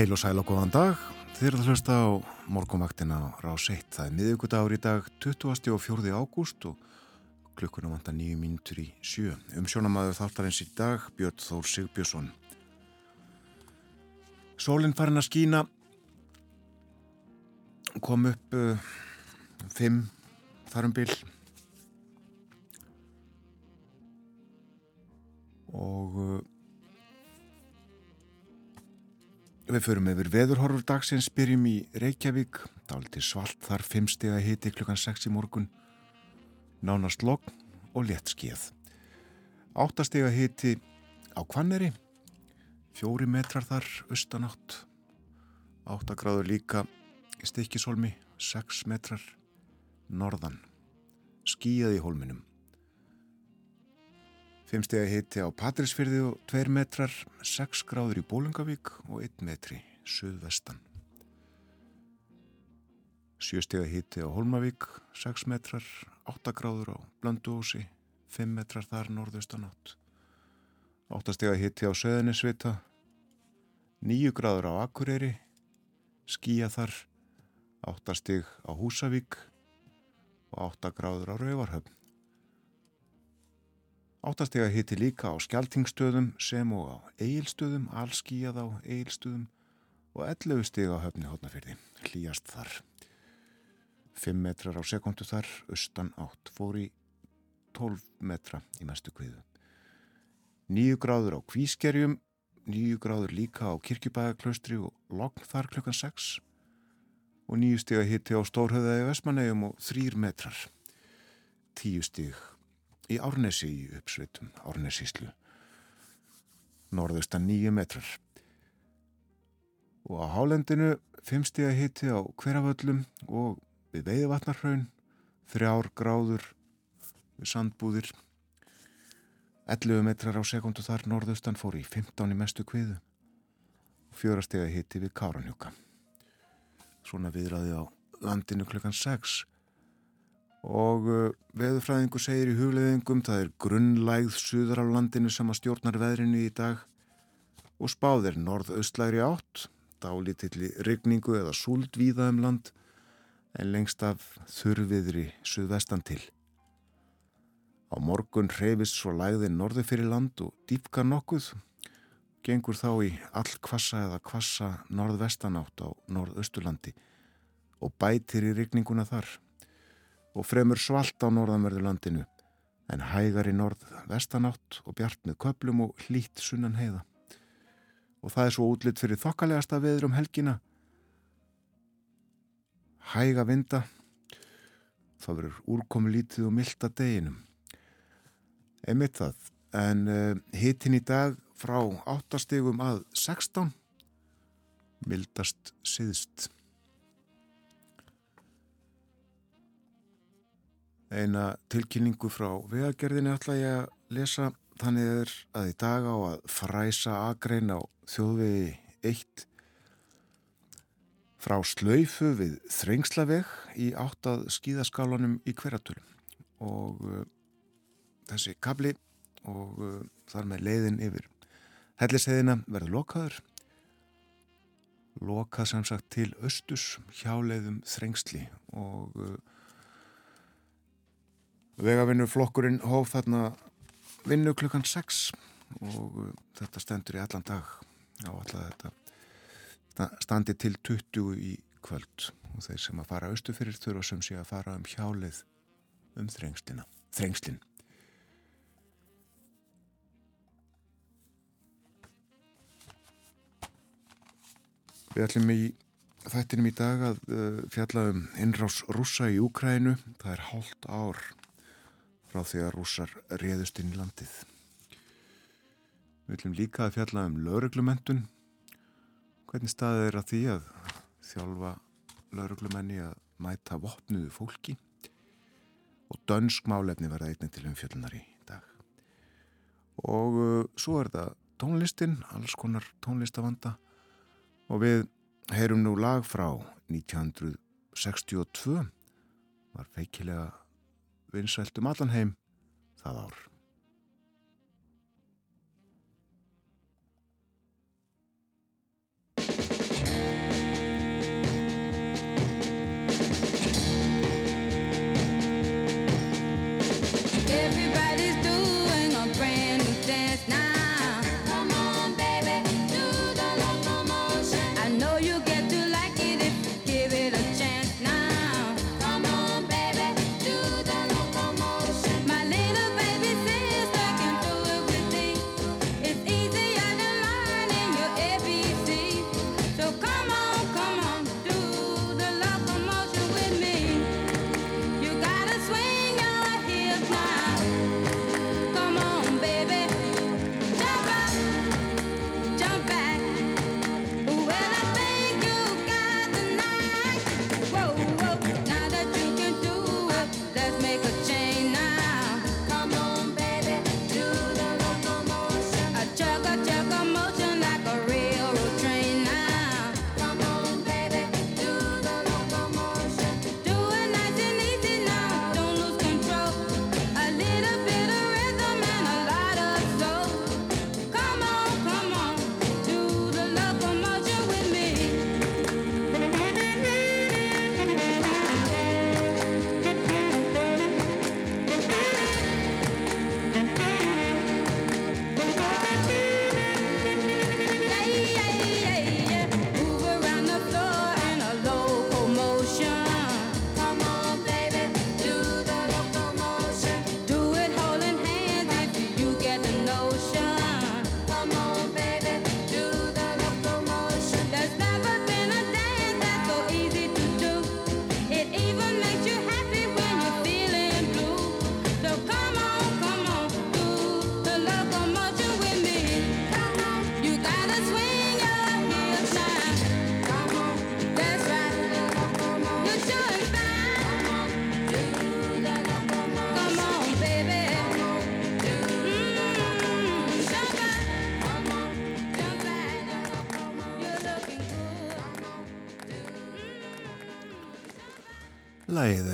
Heil og sæl og góðan dag. Þið erum að hlusta á morgumvaktina rás 1. Það er miðugudagur í dag 20. og 4. ágúst og klukkuna vantar nýju mínutur í sjö. Um sjónamaður þáttarins í dag, Björn Þór Sigbjörnsson. Sólinn farin að skína, kom upp uh, fimm þarum bil og uh, Við förum yfir veðurhorfur dagsins, byrjum í Reykjavík, dáliti svalt þar 5 steg að hiti klukkan 6 í morgun, nánast logg og létt skeið. 8 steg að hiti á Kvanneri, 4 metrar þar austanátt, 8 gráður líka í Stikisholmi, 6 metrar norðan, skíðað í holminum. 5 steg að hiti á Patrísfyrði og 2 metrar, 6 gráður í Bólungavík og 1 metri suðvestan. 7 steg að hiti á Holmavík, 6 metrar, 8 gráður á Blönduósi, 5 metrar þar norðaustan átt. 8 steg að hiti á Söðunisvita, 9 gráður á Akureyri, skíja þar, 8 steg á Húsavík og 8 gráður á Rauvarhöfn. Áttastega hitti líka á skjaltingstöðum sem og á eigilstöðum, allskíjað á eigilstöðum og 11 steg á höfni hótnafyrði, hlýjast þar. 5 metrar á sekundu þar, austan átt, fór í 12 metra í mestu kviðu. 9 gráður á kvískerjum, 9 gráður líka á kirkjubæðaklaustri og logn þar klukkan 6 og 9 steg að hitti á Stórhauðaði Vesmanegum og 3 metrar. 10 steg í Árnesi í uppsveitum, Árnesíslu. Norðustan nýju metrar. Og á hálendinu fimmstíða hitti á hverjaföllum og við veiðvatnarhraun, þrjár gráður sandbúðir. 11 metrar á sekundu þar norðustan fór í 15 í mestu kviðu. Fjórastega hitti við Káranhjúka. Svona viðraði á landinu klukkan 6 og uh, veðurfræðingu segir í hugleðingum það er grunnlægð suður á landinu sem að stjórnar veðrinu í dag. Og spáðir norð-austlægri átt dálítilli regningu eða súld víða um land en lengst af þurfiðri suðvestan til. Á morgun hreyfist svo lægðin norði fyrir land og dýpka nokkuð. Gengur þá í all kvassa eða kvassa norðvestan átt á norðausturlandi og bætir í regninguna þar og fremur svalt á norðanverðurlandinu en hægar í norð-vestanátt og bjart með köplum og hlít sunnan heiða. Og það er svo útlitt fyrir þokkalegasta veður um helgina. Hæga vinda, það verður úrkomi lítið og milda deginum. Einmitt það, en uh, eh, hitin í dag frá 8 stegum að 16, mildast siðst. Eina tilkynningu frá vegagerðinni ætla ég að lesa. Þannig er að í dag á að fræsa agrein á þjóðvegi 1 frá slöyfu við þrengslaveg í áttað skíðaskálanum í hverjatölum. Og uh, þessi kabli og uh, þar með leiðin yfir helliseiðina verður lokaður. Lokað sem sagt til östus hjáleiðum þrengsli og uh, Vegavinnuflokkurinn hóf þarna vinnu klukkan 6 og uh, þetta stendur í allan dag á alltaf þetta standi til 20 í kvöld og þeir sem að fara austu fyrir þurfa sem sé að fara um hjálið um þrengslina, þrengslin. Við ætlum í þættinum í dag að uh, fjalla um innrás rúsa í Úkrænu. Það er hálft ár frá því að rússar réðust inn í landið. Við viljum líka að fjalla um lauruglumentun. Hvernig staðið er að því að þjálfa lauruglumenni að mæta vopnuðu fólki og dönsk málefni verða einnig til umfjöllunar í dag. Og uh, svo er það tónlistin, alls konar tónlistavanda og við heyrum nú lag frá 1962 var feikilega vinsæltum allan heim það ár.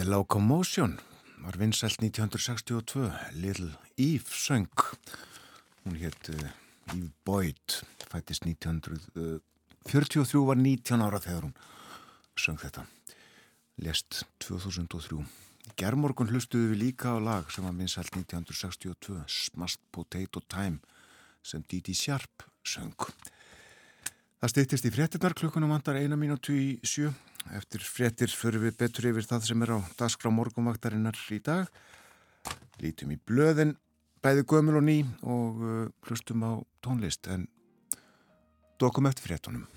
Læðið Locomotion var vinsælt 1962, Little Eve söng. Hún hétt uh, Eve Boyd, fættist 1943, var 19 ára þegar hún söng þetta. Lest 2003. Germorgun hlustuðu við líka á lag sem var vinsælt 1962, Smashed Potato Time, sem Didi Sharp söng. Það stýttist í fréttinnar klukkunum vandar eina mínútu í sjö. Eftir fréttir förum við betur yfir það sem er á dagskrá morgunvaktarinnar í dag. Lítum í blöðin, bæði gömul og ný og uh, hlustum á tónlist en dokum eftir fréttunum.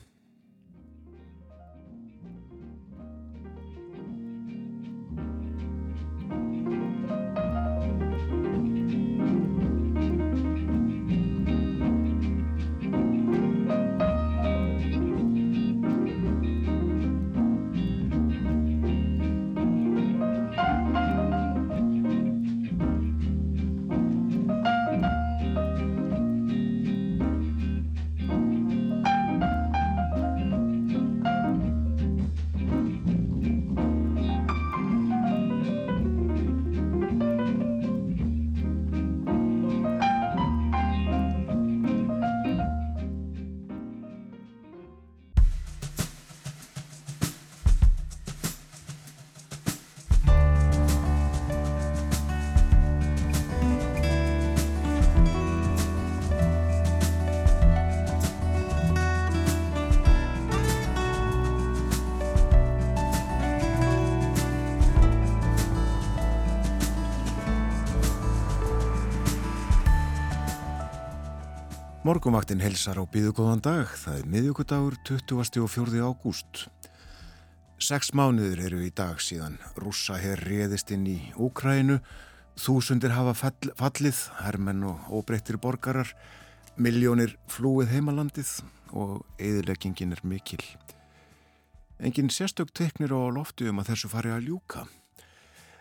Morgumvaktin helsar á byðugóðan dag, það er miðugudagur 20. og 4. ágúst. Seks mánuður eru í dag síðan rússa hér réðist inn í Úkrænu, þúsundir hafa fall, fallið, hermenn og óbreyttir borgarar, miljónir flúið heimalandið og eðileggingin er mikil. Engin sérstök teknir á loftu um að þessu fari að ljúka.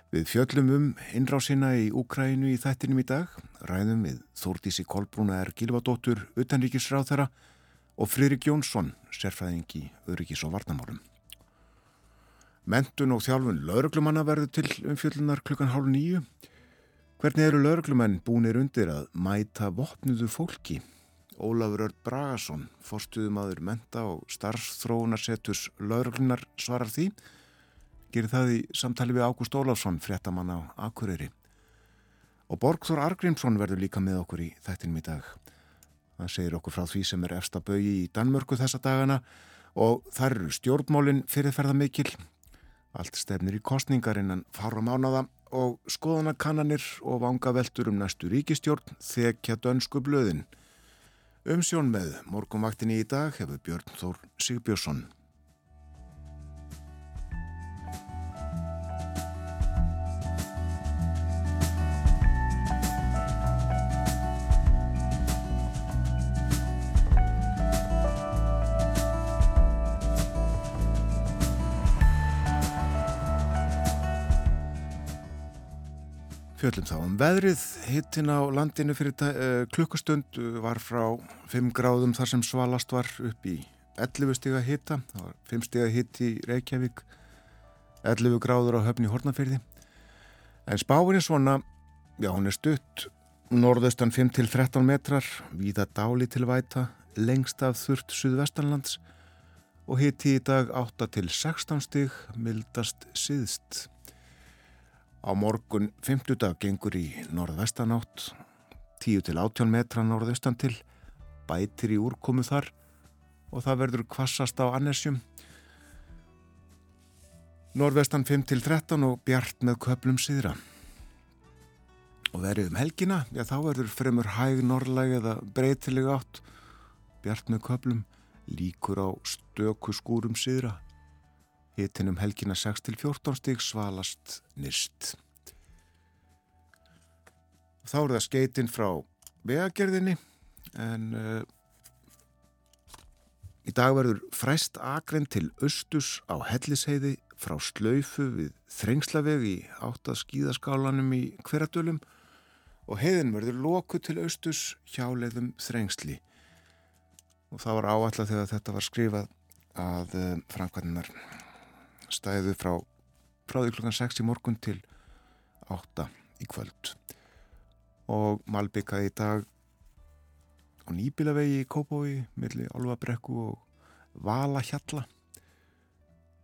Við fjöllum um innrásina í Úkrænu í þættinum í dag, ræðum við Þórdísi Kolbrúna er Gilvadóttur, utanríkisráð þeirra og Fririk Jónsson, sérfræðingi öryggis og varnamálum. Mentun og þjálfun lauruglumanna verður til umfjöllunar klukkan hálf nýju. Hvernig eru lauruglumenn búinir undir að mæta vopnuðu fólki? Ólafur Örd Bragason, forstuðumadur menta og starfþróunarsetus lauruglunar svarar því gerir það í samtali við Ágúst Ólafsson, fréttamann á Akureyri. Og Borgþór Argrímsson verður líka með okkur í þættinum í dag. Það segir okkur frá því sem er efsta bögi í Danmörku þessa dagana og þar eru stjórnmólinn fyrirferða mikil. Allt stefnir í kostningar innan fara mánaða og skoðanakannanir og vanga veldur um næstu ríkistjórn þekja dönsku blöðin. Umsjón með morgumvaktinni í dag hefur Björn Þór Sigbjörnsson. Fjöllum þá um veðrið, hittin á landinu fyrir uh, klukkustund var frá 5 gráðum þar sem svalast var upp í 11 stiga hitta, það var 5 stiga hitt í Reykjavík, 11 gráður á höfni Hortnafyrði. En spáin er svona, já hún er stutt, norðaustan 5-13 metrar, víða dáli til væta, lengst af þurft suðvestanlands og hitti í dag 8-16 stig, mildast siðst. Á morgun 50 dag gengur í norðvestanátt, 10-18 metra norðaustan til, bætir í úrkomu þar og það verður kvassast á annesjum. Norðvestan 5-13 og bjart með köplum síðra. Og verið um helgina, já þá verður fremur hæg norðlæg eða breytileg átt, bjart með köplum, líkur á stöku skúrum síðra. Hittin um helgina 6-14 stík svalast nýrst. Þá er það skeitinn frá vegagerðinni en uh, í dag verður fræst akren til austus á hellisheiði frá slöyfu við þrengslaveg í áttað skíðaskálanum í hverjadölum og heiðin verður loku til austus hjáleiðum þrengsli og það var áallega þegar þetta var skrifað að uh, framkvæmnar stæðu frá frá því klukkan 6 í morgun til 8 í kvöld. Og malbyggaði í dag á nýbilavegi í Kópói millir Olvabrekku og Valahjalla.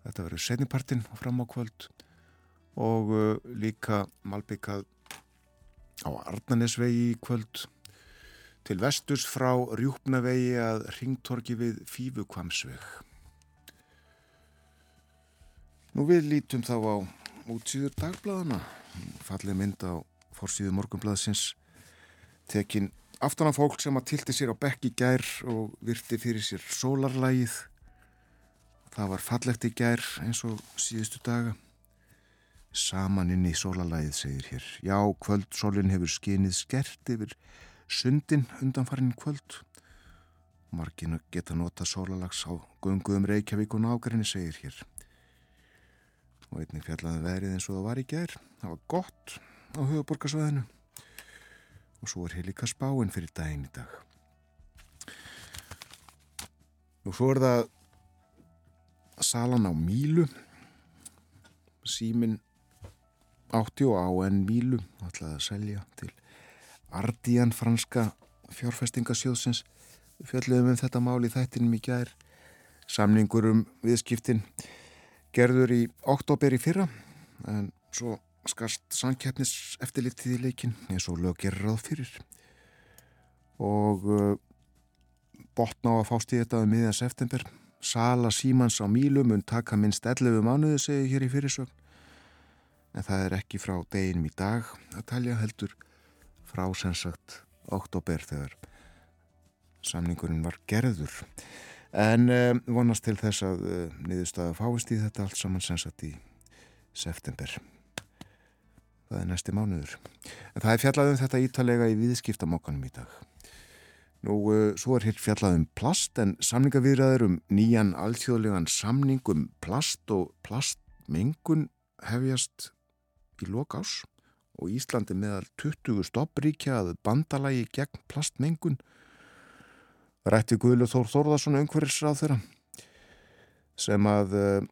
Þetta verður setnipartin fram á kvöld. Og uh, líka malbyggað á Arnanesvegi í kvöld. Til vesturs frá Rjúpnavegi að ringtorki við Fífukvamsveg Nú við lítum þá á útsýður dagbladana fallið mynd á fórsýðu morgunbladsins tekin aftan af fólk sem að tilti sér á bekk í gær og virti fyrir sér sólarlægið það var fallegt í gær eins og síðustu daga. Saman inn í sólarlægið segir hér. Já kvöldsólinn hefur skinið skert yfir sundin undanfarinn kvöld. Marginu geta nota sólalags á gunguðum Reykjavík og nákværinni segir hér og einnig fjallaði verið eins og það var í gær. Það var gott á höfuborgarsvæðinu og svo er hér líka spáinn fyrir daginn í dag. Og svo er það salan á Mílu. Símin átti og á enn Mílu. Ætlaði að selja til Ardian franska fjárfestingasjóðsins. Fjalliðum um þetta mál í þættinum í gær. Samningur um viðskiptin gerður í oktober í fyrra en svo skast samkeppnis eftirlitið í leikin eins og lög gerir ráð fyrir. Og uh, botna á að fást í þetta um miðan september. Sala Símans á Mílu mun taka minnst 11 mánuði segi hér í fyrirsögn. En það er ekki frá deginum í dag að talja heldur frá sensagt oktober þegar samningurinn var gerður en um, vonast til þess að uh, niðurstaða fáist í þetta allt saman sensat í september. Það er næsti mánuður. En það er fjallaðum þetta ítalega í viðskiptamokkanum í dag. Nú uh, svo er hér fjallaðum plast en samningavirðaður um nýjan alþjóðlegan samning um plast og plastmengun hefjast í lokás og Íslandi meðal 20 stoppríkja að bandalagi gegn plastmengun rætti Guðlu Þór Þórðarsson umhverfisrað þeirra sem að uh,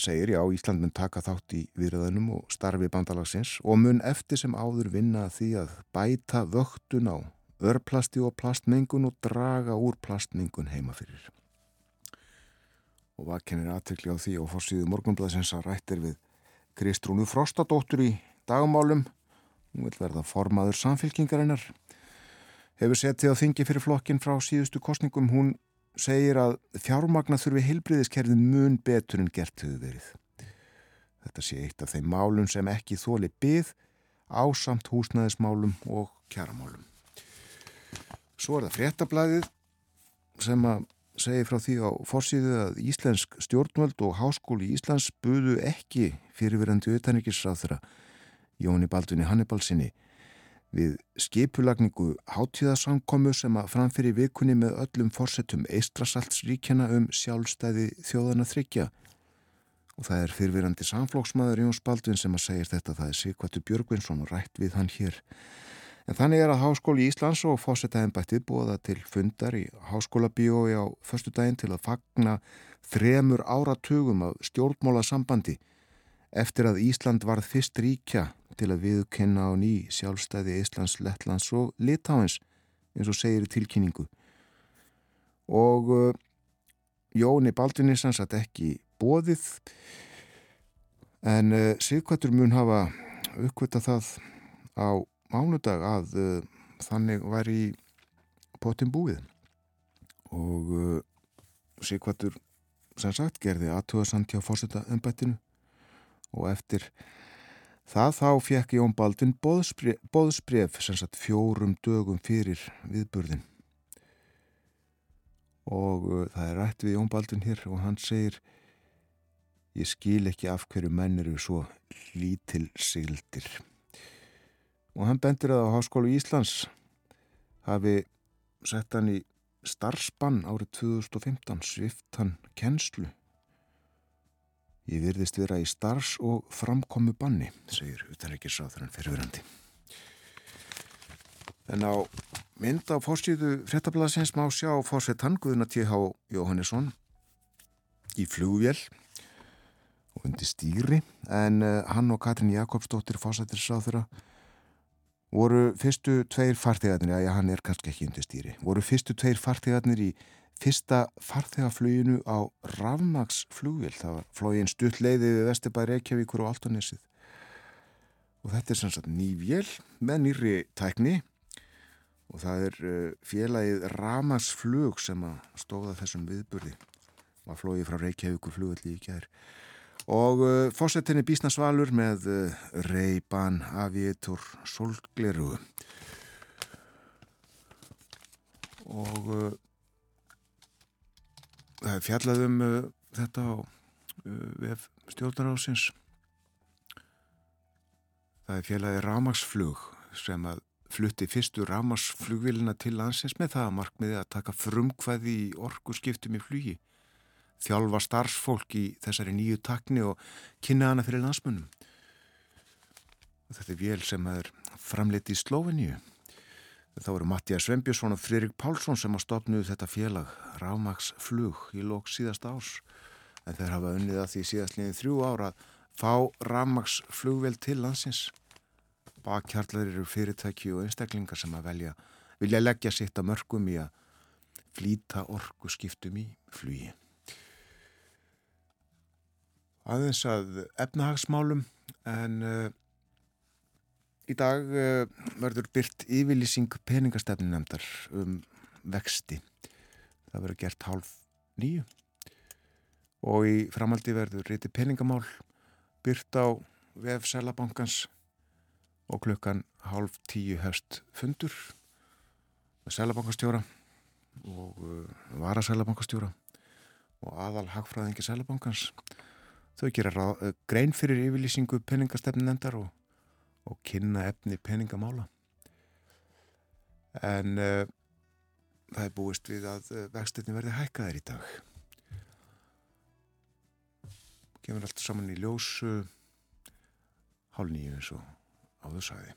segir já Ísland mun taka þátt í viðröðunum og starfi bandalagsins og mun eftir sem áður vinna því að bæta vöktun á örplasti og plastmengun og draga úr plastmengun heima fyrir. Og vakenir aðtökli á því og fórsýðu morgunblæðsins að rættir við Kristrúnu Frostadóttur í dagmálum, hún vil verða formaður samfélkingarinnar hefur setið á þingi fyrir flokkin frá síðustu kostningum. Hún segir að fjármagna þurfi heilbriðiskerðin mun betur en gert hefur verið. Þetta sé eitt af þeim málum sem ekki þóli byð ásamt húsnæðismálum og kjaramálum. Svo er það fréttablaðið sem að segja frá því á fórsýðu að Íslensk stjórnvöld og Háskóli Íslands buðu ekki fyrirverandi auðvitaðnikisráð þeirra Jóni Baldunni Hannibalsinni við skipulagningu hátíðasamkomu sem að framfyrir vikunni með öllum fórsetum Eistrasaltsríkjana um sjálfstæði þjóðana þryggja og það er fyrfirandi samflóksmaður Jóns Baldvin sem að segja þetta það er Sigvartur Björgvinsson og rætt við hann hér. En þannig er að Háskóli Íslands og fórsetaðinbættið búða til fundar í Háskóla Bíói á förstu daginn til að fagna þremur áratugum af stjórnmóla sambandi eftir að Ísland varð fyrst ríkja til að viðkenna á ný sjálfstæði Íslands, Lettlands og Litáins eins og segir í tilkynningu. Og uh, Jóni Baldvinni sannsagt ekki bóðið en uh, Sigvartur mun hafa uppkvita það á mánudag að uh, þannig var í potin búið. Og uh, Sigvartur sannsagt gerði aðtöðasamt hjá fórseta ennbættinu og eftir það þá fekk Jón Baldvin sagt fjórum dögum fyrir viðburðin og uh, það er rætt við Jón Baldvin hér og hann segir ég skil ekki af hverju menn eru svo lítil sigildir og hann bendir að á Háskólu Íslands hafi sett hann í starfsbann árið 2015 svift hann kennslu Ég virðist vera í starfs- og framkomu banni, segir utanreikirsáþurann fyrirverandi. En á mynd á fórstíðu frettablasins má sjá fórsett hann Guðuna T.H. Jóhannesson í flugvél og undir stýri en uh, hann og Katrin Jakobsdóttir fósættisráþura voru fyrstu tveir farþegarnir, já hann er kannski ekki undir stýri, voru fyrstu tveir farþegarnir í fyrsta farþegarfluginu á Ravmagsflugil, það var flógin stutt leiðið við Vesturbæri Reykjavíkur og Altonessið og þetta er sem sagt nývjel með nýri tækni og það er uh, félagið Ramagsflug sem að stóða þessum viðburði. Var flóið frá Reykjavíkur flugulli í kjær og uh, fórsetinni Bísna Svalur með uh, Ray-Ban Aviator Solgleru og uh, það er fjallað um uh, þetta á uh, stjórnarásins það er félagið Ramagsflug sem að flutti fyrstu Ramagsflugvilina til landsins með það að markmiði að taka frumkvæði í orgu skiptum í flugi þjálfa starfsfólk í þessari nýju takni og kynna hana fyrir landsmönnum. Þetta er vél sem er framleiti í Slóveníu. Þá eru Mattias Svembjörnsson og Fririk Pálsson sem að stopnuðu þetta félag Rámags flug í lók síðast árs. En þeir hafa unnið að því síðastliðin þrjú ára að fá Rámags flugvel til landsins. Bakkjarlar eru fyrirtæki og einstaklingar sem að velja, vilja leggja sitt að mörgum í að flýta orgu skiptum í flugi aðeins að efnahagsmálum en uh, í dag uh, verður byrt yfirlýsing peningastefninemdar um vexti. Það verður gert hálf nýju og í framaldi verður reyti peningamál byrt á vef Sælabankans og klukkan hálf tíu hefst fundur með Sælabankastjóra og uh, vara Sælabankastjóra og aðal hagfræðingi Sælabankans Þau gera eh, grein fyrir yfirlýsingu peningastefnendar og, og kynna efni peningamála. En uh, það er búist við að uh, vextinni verði hækkaðir í dag. Kemur allt saman í ljósu uh, hálf nýju eins og áður sæði.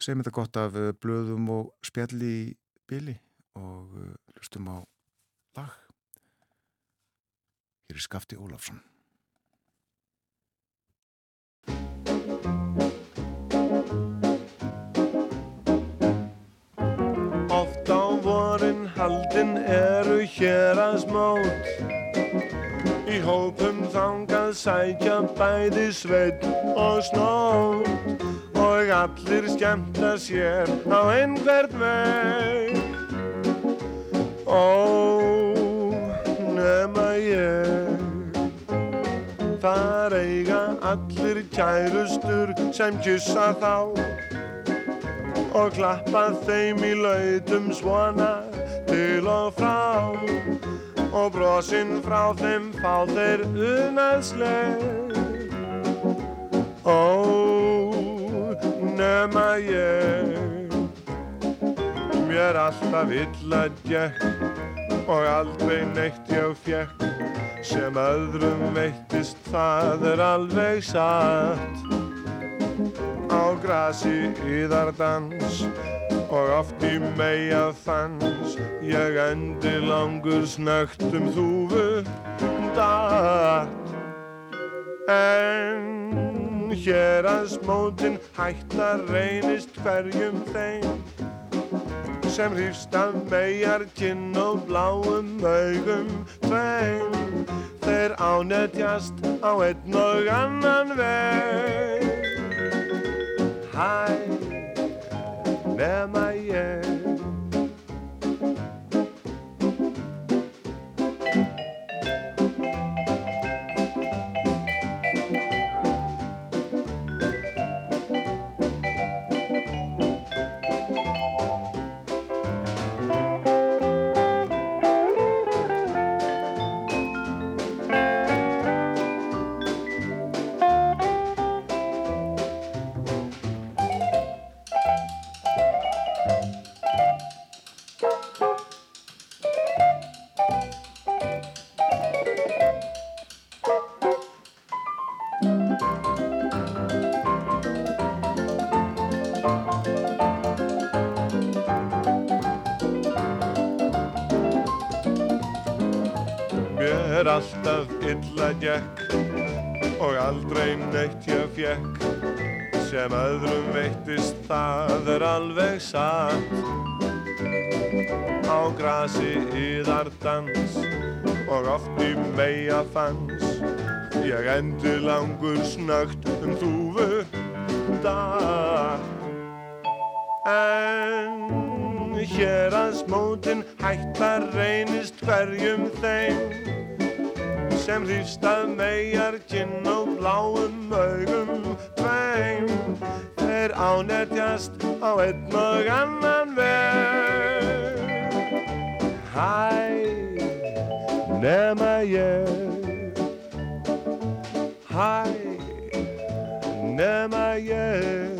Segjum þetta gott af blöðum og spjalli í bili og hlustum á lag. Hér er Skafti Ólafsson. Haldin eru hér að smót. Í hópum þangað sækja bæði sveit og snót. Og allir skemmta sér á einhvern veg Ó, nema ég. Þar eiga allir kærustur sem kyssa þá. Og klappa þeim í lautum svona til og frá og brosinn frá þeim fá þeir unaðsleg. Ó, nema ég mér alltaf illa gekk og aldrei neitt ég fekk sem öðrum veittist það er alveg satt. Á grasi yðardans og oft í meia fans ég endi langur snögt um þúfu datt en hér að smótin hættar reynist hverjum þeim sem hrýfst af megar kinn og bláum augum tveim. Þeir ánetjast á einn og annan veg. Hæ nema ég er á grasi yðar dans og oft í meia fanns ég endi langur snögt um þúfu dag. En hér að smótin hættar reynist hverjum þeim sem hrýfst að megar kinn og bláum augum tveim. Þeir ánetjast á einn og annan veg Hæ, nema ég. Hæ, nema ég.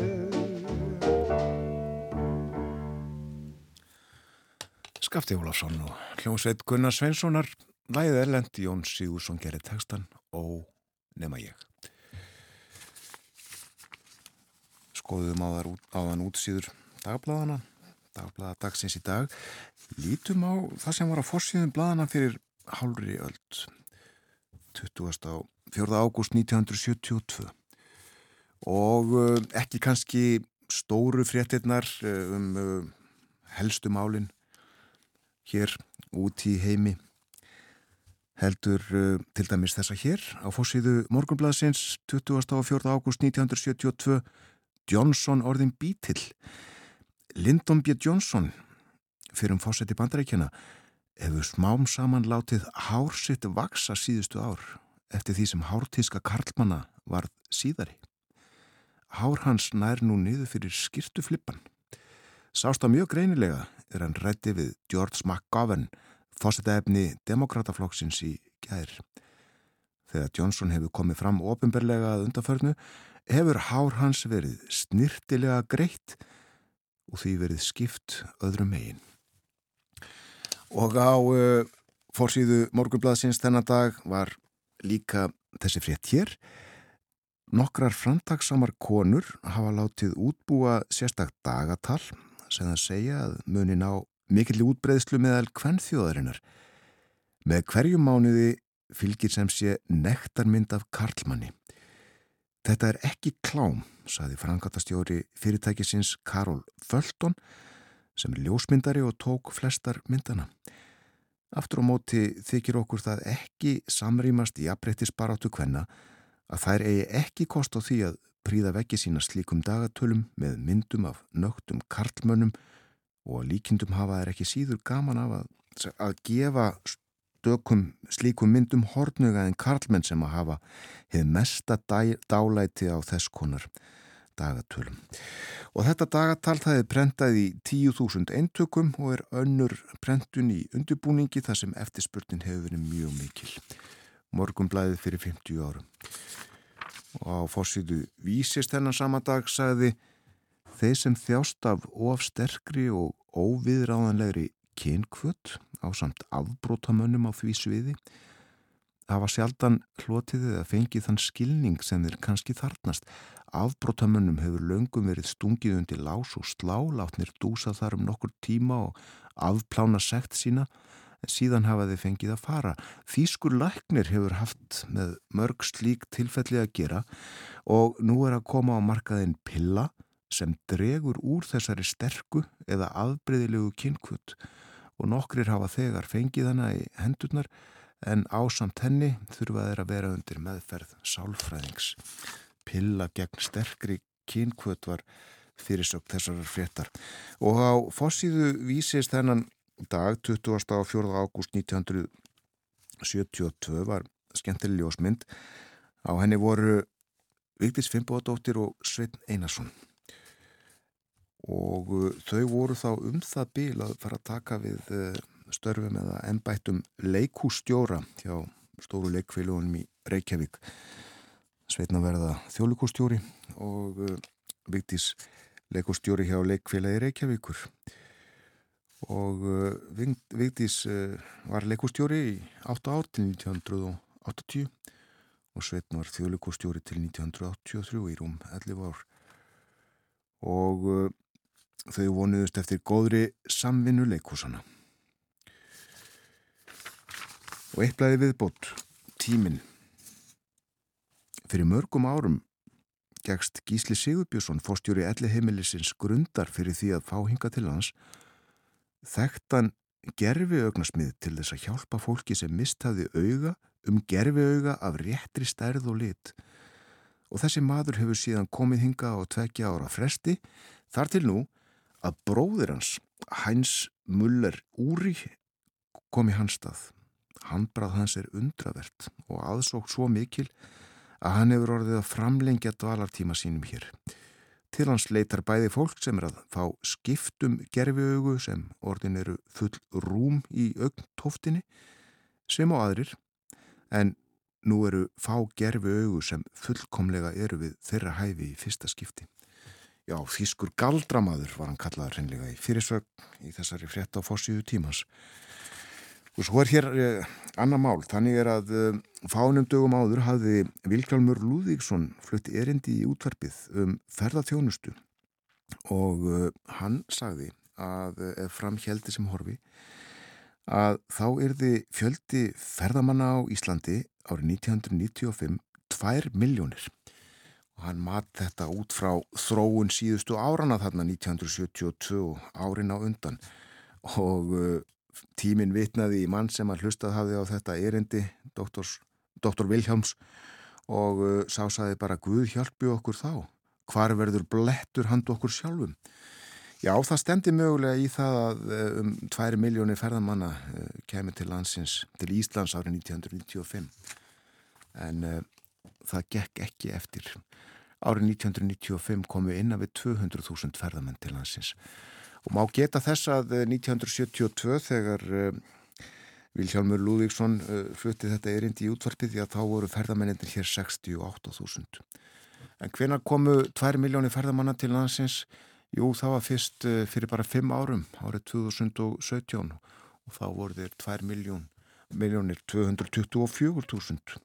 Skafti Ólafsson og hljómsveit Gunnar Sveinssonar læðið erlend Jón Sigursson gerir textan og nema ég. Skoðum á þann útsýður dagbladana dagblaða dagsins í dag lítum á það sem var á fórsíðum bladana fyrir hálfri öld 20. 4. ágúst 1972 og uh, ekki kannski stóru fréttinnar uh, um uh, helstu málinn hér út í heimi heldur til dæmis þessa hér á fórsíðu morgunbladsins 24. ágúst 1972 Johnson orðin bítill Lyndon B. Johnson fyrir um fórseti bandarækjana hefur smám saman látið hársitt vaksa síðustu ár eftir því sem hártíska karlmanna var síðari Hár hans nær nú niður fyrir skirtuflippan Sásta mjög greinilega er hann rætti við George McGovern, fósitaefni demokrataflokksins í gær. Þegar Johnson hefur komið fram ofinberlega að undarförnu, hefur hár hans verið snirtilega greitt og því verið skipt öðrum megin. Og á uh, fórsíðu morgunbladsins þennan dag var líka þessi frétt hér. Nokkrar framtaksamar konur hafa látið útbúa sérstak dagatal sem það segja að munin á mikilli útbreyðslu meðal kvennþjóðarinnar. Með hverju mánuði fylgir sem sé nektarmynd af Karlmanni. Þetta er ekki klám, saði frangatastjóri fyrirtækisins Karol Fölton sem er ljósmyndari og tók flestar myndana. Aftur á móti þykir okkur það ekki samrýmast í aprættisbaráttu kvenna að þær eigi ekki kost á því að príða veggi sína slíkum dagatölum með myndum af nögtum karlmönnum og að líkindum hafa þær ekki síður gaman af að, að gefa stökum slíkum myndum hortnuga en karlmenn sem að hafa hefð mesta dæ, dálæti á þess konar dagatölum. Og þetta dagatal það er prentað í 10.000 eintökum og er önnur prentun í undirbúningi þar sem eftirspurnin hefur verið mjög mikil. Morgumblæðið fyrir 50 árum og á fórsýtu vísist þennan sama dag sagði þeir sem þjást af of sterkri og óviðráðanlegri kynkvöld á samt afbrótamönnum á því sviði hafa sjaldan hlotið eða fengið þann skilning sem þeir kannski þarnast afbrótamönnum hefur löngum verið stungið undir lás og slá látnir dúsa þar um nokkur tíma og afplána sekt sína síðan hafa þeir fengið að fara. Þýskur læknir hefur haft með mörg slík tilfelli að gera og nú er að koma á markaðin pilla sem dregur úr þessari sterku eða aðbreyðilegu kynkvöld og nokkrir hafa þegar fengið hana í hendurnar en ásamt henni þurfa þeir að vera undir meðferð sálfræðings. Pilla gegn sterkri kynkvöld var fyrirsökt þessar fréttar og á fossíðu vísist þennan dag 24. ágúst 1972 var skemmtileg ljósmynd á henni voru Vigdís Fimboðdóttir og Svein Einarsson og uh, þau voru þá um það bíl að fara að taka við uh, störfum eða ennbættum leikústjóra hjá stóru leikfélagunum í Reykjavík. Svein að verða þjólikústjóri og uh, Vigdís leikústjóri hjá leikfélagi Reykjavíkur. Og uh, Vigdís uh, var leikustjóri í 8 ár til 1980 og Sveitn var þjóðleikustjóri til 1983 í rúm 11 ár. Og þau vonuðust eftir góðri samvinnu leikúsana Og eitt blæði viðbót, tíminn. Fyrir mörgum árum gegst Gísli Sigurbjörnsson, fórstjóri elli heimilisins grundar fyrir því að fá hinga til hans, þekktan gerfi augnasmið til þess að hjálpa fólki sem mistaði auga um gerfi auga af réttri stærð og lit. Og þessi maður hefur síðan komið hinga á tvekja ára fresti, þar til nú að bróðir hans, Hæns Muller Úri, kom í hans stað. Handbrað hans er undravert og aðsókt svo mikil að hann hefur orðið að framlengja dvalartíma sínum hér. Til hans leitar bæði fólk sem er að fá skiptum gerfiaugu sem orðin eru full rúm í augntoftinni sem á aðrir en nú eru fá gerfiaugu sem fullkomlega eru við þeirra hæfi í fyrsta skipti. Já, þýskur galdramaður var hann kallaður hreinlega í fyrirsögn í þessari frétta á fórsíðu tímans. Og svo er hér eh, annar mál, þannig er að eh, fánum dögum áður hafði Vilkjálmur Lúðvíksson flutt erindi í útverfið um ferðarþjónustu og eh, hann sagði að ef framhjeldi sem horfi að þá erði fjöldi ferðamanna á Íslandi árið 1995 2 miljónir og hann mat þetta út frá þróun síðustu árana þarna 1972 árin á undan. Og tíminn vitnaði í mann sem að hlustað hafði á þetta erindi, doktor Viljáms og uh, sá saði bara Guð hjálpi okkur þá, hvar verður blettur hand okkur sjálfum. Já, það stendi mögulega í það að uh, um 2 miljónir ferðamanna uh, kemur til landsins, til Íslands árið 1995 en uh, það gekk ekki eftir. Árið 1995 komu inn að við 200.000 ferðamenn til landsins Og má geta þess að 1972 eh, þegar uh, Vilhjálmur Lúðvíksson uh, flutti þetta erindi í útvarpið því að þá voru ferðamennindir hér 68.000. En hvena komu 2 miljónir ferðamanna til landsins? Jú, það var fyrst uh, fyrir bara 5 árum, árið 2017 og þá voru þeir 2 miljón, miljónir 224.000.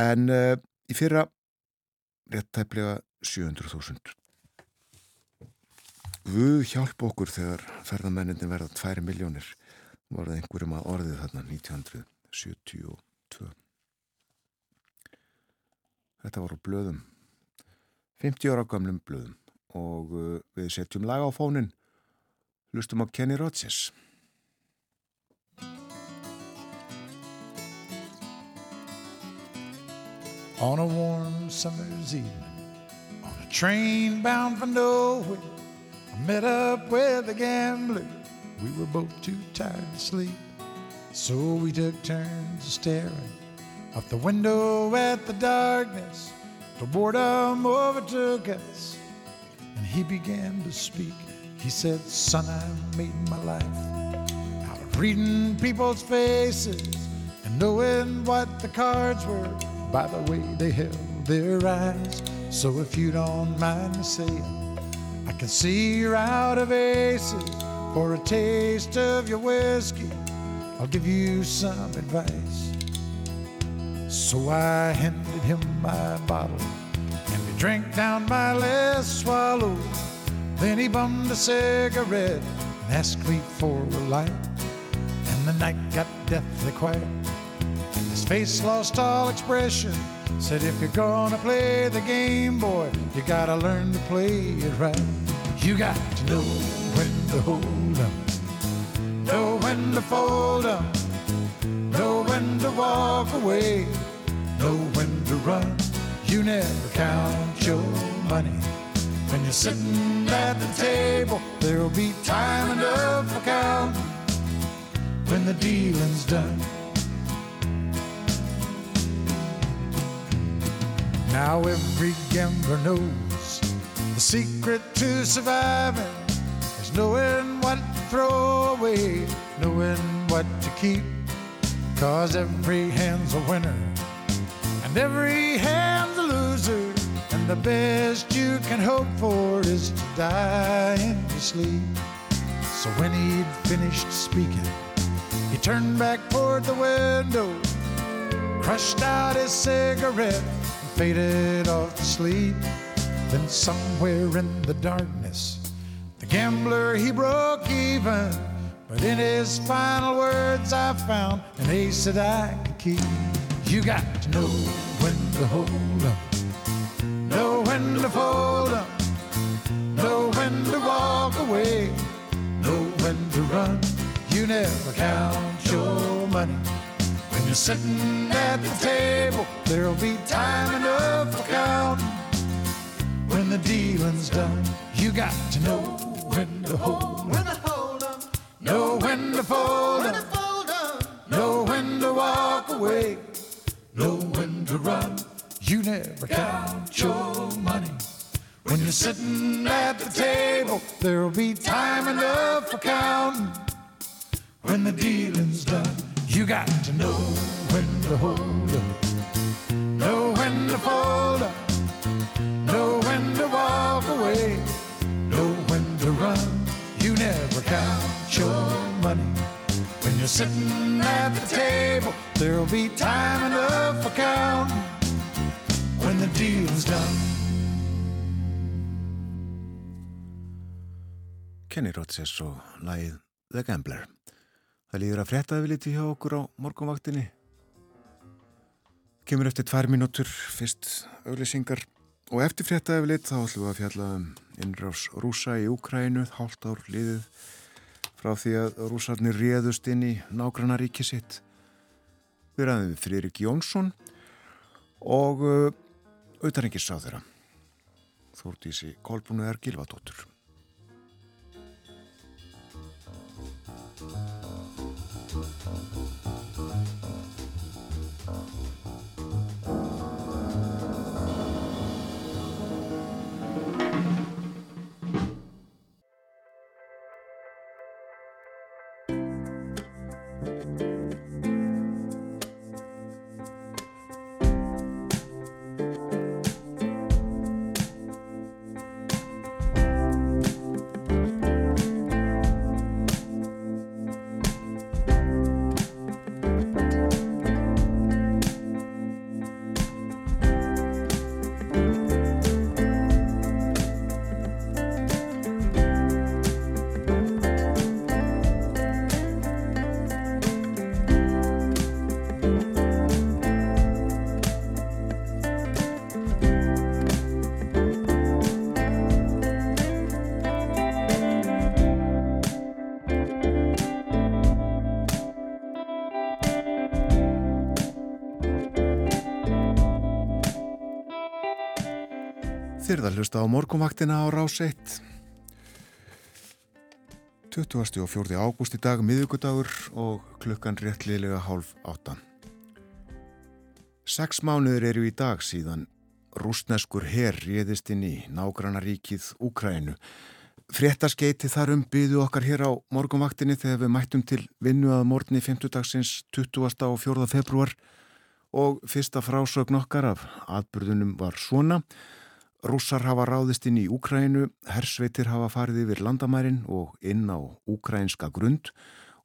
En í fyrra réttæflega 700.000. Guð hjálp okkur þegar ferðamenninni verða 2 miljónir var það einhverjum að orðið þarna 1972 Þetta var á blöðum 50 ára gamlum blöðum og uh, við setjum lag á fónin hlustum á Kenny Rogers. On a warm summer's evening On a train bound for nowhere I met up with a gambler. We were both too tired to sleep. So we took turns staring out the window at the darkness till boredom overtook us. And he began to speak. He said, Son, I made my life out of reading people's faces and knowing what the cards were by the way they held their eyes. So if you don't mind me saying, I can see you're out of aces for a taste of your whiskey. I'll give you some advice. So I handed him my bottle and he drank down my last swallow. Then he bummed a cigarette and asked me for a light. And the night got deathly quiet. And his face lost all expression. Said, if you're gonna play the game, boy, you gotta learn to play it right. You got to know when to hold them, know when to fold them, know when to walk away, know when to run. You never count your money. When you're sitting at the table, there'll be time enough for counting when the dealing's done. Now every gambler knows the secret to surviving is knowing what to throw away, knowing what to keep. Cause every hand's a winner and every hand's a loser. And the best you can hope for is to die in your sleep. So when he'd finished speaking, he turned back toward the window, crushed out his cigarette faded off to sleep. Then somewhere in the darkness, the gambler he broke even But in his final words, I found an ace that I could keep. You got to know when to hold up, know when to fold up, know when to walk away, know when to run. You never count your money. When you're sitting at the table, there'll be time enough for counting. When the dealing's done, you got to know when to hold When to hold up, Know when to fold when to up, fold know when to walk away, know when to run. You never count your money. When you're sitting at the table, there'll be time enough for counting. When the dealing's done, you got to know when to hold up, know when to fold up, know when to walk away, know when to run. You never count your money. When you're sitting at the table, there'll be time enough for counting. When the deal's done. Kenny Rogers og lagið The Gambler. Það líður að frétta við liti hjá okkur á morgunvaktinni. Kemur eftir tvær mínútur, fyrst auglýsingar og eftir frétta við lit þá ætlum við að fjalla um innrás rúsa í Úkrænu, hálft ár liðið frá því að rúsarnir réðust inn í nágrannaríki sitt. Við ræðum við Friðrik Jónsson og uh, auðarengis sá þeirra. Þórtísi Kolbúnu er Gilvadóttur. Að hlusta á morgunvaktina á rás 1 20. og 4. ágúst í dag miðugudagur og klukkan réttliðlega hálf áttan Seks mánuður eru í dag síðan rúsneskur herr réðist inn í nágrannaríkið Úkrænu Fréttaskeiti þar um byðu okkar hér á morgunvaktinni þegar við mættum til vinnu að morgunni 50 dagsins 20. og 4. februar og fyrsta frásögn okkar af atbyrðunum var svona Rússar hafa ráðist inn í Úkrænu, hersveitir hafa farið yfir landamærin og inn á úkrænska grund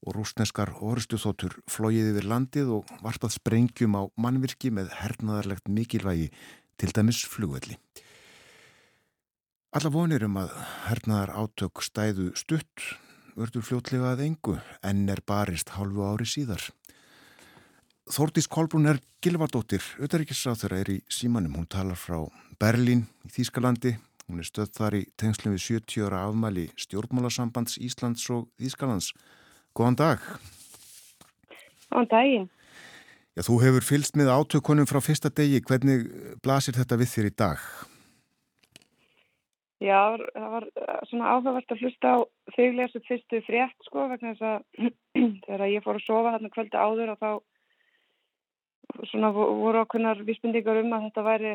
og rúsneskar orustuþóttur flóið yfir landið og vartað sprengjum á mannvirki með hernaðarlegt mikilvægi til dæmis flugvelli. Alla vonir um að hernaðar átök stæðu stutt vördur fljótlega að engu en er barist hálfu ári síðar. Þórtís Kolbrún er Gilvardóttir, auðaríkisráð þeirra er í símanum. Hún talar frá Berlín í Þýskalandi. Hún er stödd þar í tengslum við 70 ára afmæli stjórnmálasambands Íslands og Þýskalands. Góðan dag. Góðan daginn. Já, þú hefur fylst með átökunum frá fyrsta degi. Hvernig blasir þetta við þér í dag? Já, það var eh, svona áhugavert að hlusta á þig lesu fyrstu frétt sko vegna þess að þegar ég fór að sofa þarna kvöldi áður og þá svona voru okkurnar vísbendingar um að þetta væri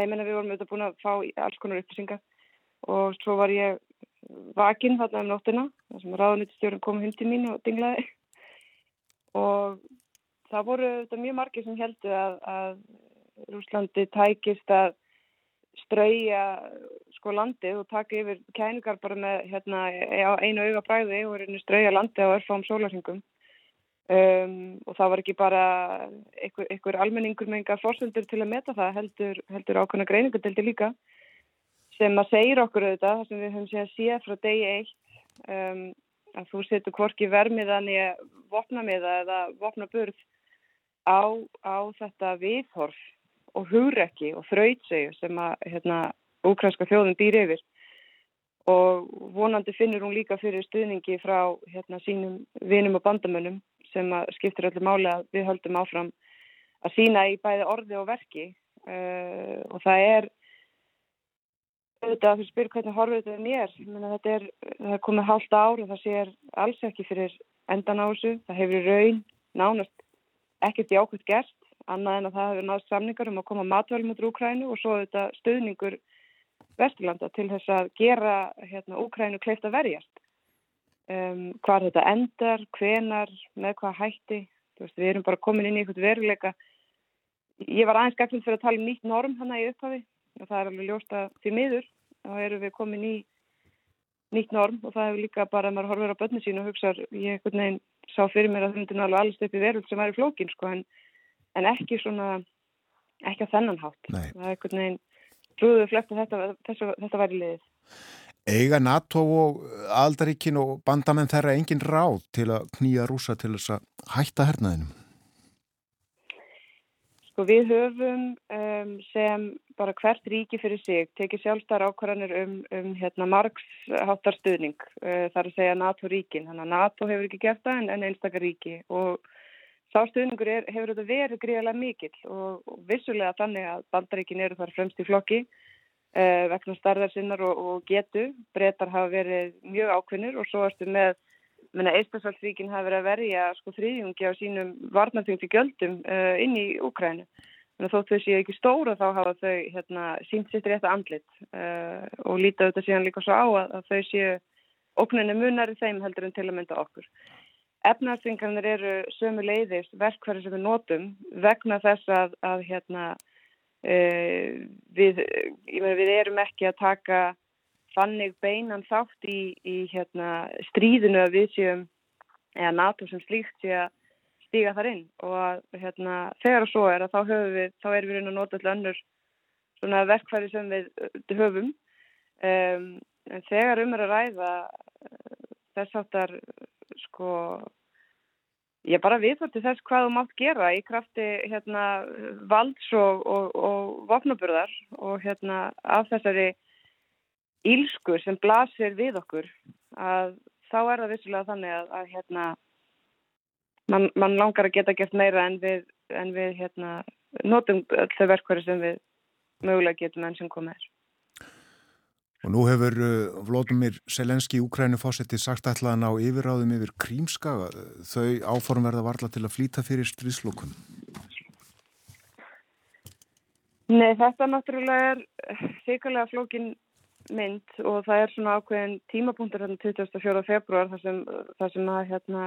ég menna við vorum auðvitað búin að fá alls konar upplýsingar. Og svo var ég vakinn þarna um nóttina þar sem ráðnýttstjórun kom hindi mín og dinglaði. Og það voru auðvitað mjög margir sem heldur að, að Rúslandi tækist að strauja sko landið og taka yfir kæningar bara með hérna einu auga bræði og strauja landið á örfám sólarsingum Um, og það var ekki bara einhver, einhver almenningur með engar fórsendur til að meta það heldur, heldur ákveðna greiningadeldi líka sem að segja okkur auðvitað það sem við höfum séð að sé frá degi eitt um, að þú setur hvorki vermiðan í vopnamiða eða vopnaburð á, á þetta viðhorf og hugrekki og þrautsegu sem að hérna, úkrænska þjóðum býr yfir. Og vonandi finnur hún líka fyrir stuðningi frá hérna, sínum vinum og bandamönnum sem skiptir öllu máli að við höldum áfram að sína í bæði orði og verki. Uh, og það er auðvitað að þú spyr hvernig horfið þetta mér? Menna, þetta er, það er komið hálft ár og það sér alls ekki fyrir endan á þessu. Það hefur raun nánast ekkert í ákveðt gert annað en að það hefur náðst samningar um að koma matvælum út úr Úkrænu og svo þetta stöðningur Vesturlanda til þess að gera hérna, Úkrænu kleift að verjast. Um, hvað þetta endar, hvenar, með hvað hætti. Veist, við erum bara komin inn í einhvern veruleika. Ég var aðeins gagnind fyrir að tala um nýtt norm hann að í upphafi og það er alveg ljóst að því miður þá erum við komin í nýtt norm og það hefur líka bara að maður horfur á börnu sín og hugsa, ég ekkert neginn sá fyrir mér að það myndi náttúrulega upp í veröld sem væri flókin sko en, en ekki svona, ekki á þennan hátt. Nei. Það er ekkert neginn trúðu flegt að þetta, þetta væri liðið. Eiga NATO og Aldaríkin og bandamenn þeirra engin ráð til að knýja rúsa til þess að hætta hernaðinum? Sko við höfum um, sem bara hvert ríki fyrir sig tekið sjálfstæðar ákvarðanir um, um hérna, margsháttar stuðning uh, þar að segja NATO-ríkin. Þannig að NATO hefur ekki gert það en, en einstakar ríki og Sástuðningur er, hefur þetta verið gríðilega mikill og, og vissulega þannig að bandaríkin eru þar fremst í flokki eh, vegna starðar sinnar og, og getu. Bretar hafa verið mjög ákvinnir og svo erstu með, menna Eistasvaldsvíkin hafa verið að verja sko þrýjungi á sínum varnarþyngti gjöldum eh, inn í Úkrænu. Þannig að þótt þau séu ekki stóra þá hafa þau hérna, sínt sitt rétt að andlit eh, og líta auðvitað síðan líka svo á að, að þau séu ókninu munari þeim heldur en til að mynda okkur. Efnarsvingarnir eru sömu leiðis verkværi sem við notum vegna þess að, að hérna, við, meni, við erum ekki að taka fannig beinan þátt í, í hérna, stríðinu að við séum, eða NATO sem slíkt sé að stíga þar inn. Og að, hérna, þegar og svo er að þá, við, þá erum við að nota allir önnur verkværi sem við höfum. Um, en þegar um er að ræða þess áttar sko ég bara viðhverti þess hvað þú mátt gera í krafti hérna valds og, og, og vopnaburðar og hérna af þessari ílsku sem blasir við okkur að þá er það vissulega þannig að, að hérna mann man langar að geta gert meira en við, en við hérna notum þau verkværi sem við mögulega getum enn sem komið er. Og nú hefur uh, Vlótumir Selenski í Úkrænu fósetti sagt ætlaðan á yfirráðum yfir Krímskaga. Þau áform verða varla til að flýta fyrir stríðslokun. Nei, þetta náttúrulega er þykulega flókin mynd og það er svona ákveðin tímapunktur hérna 24. februar þar sem, að, hérna,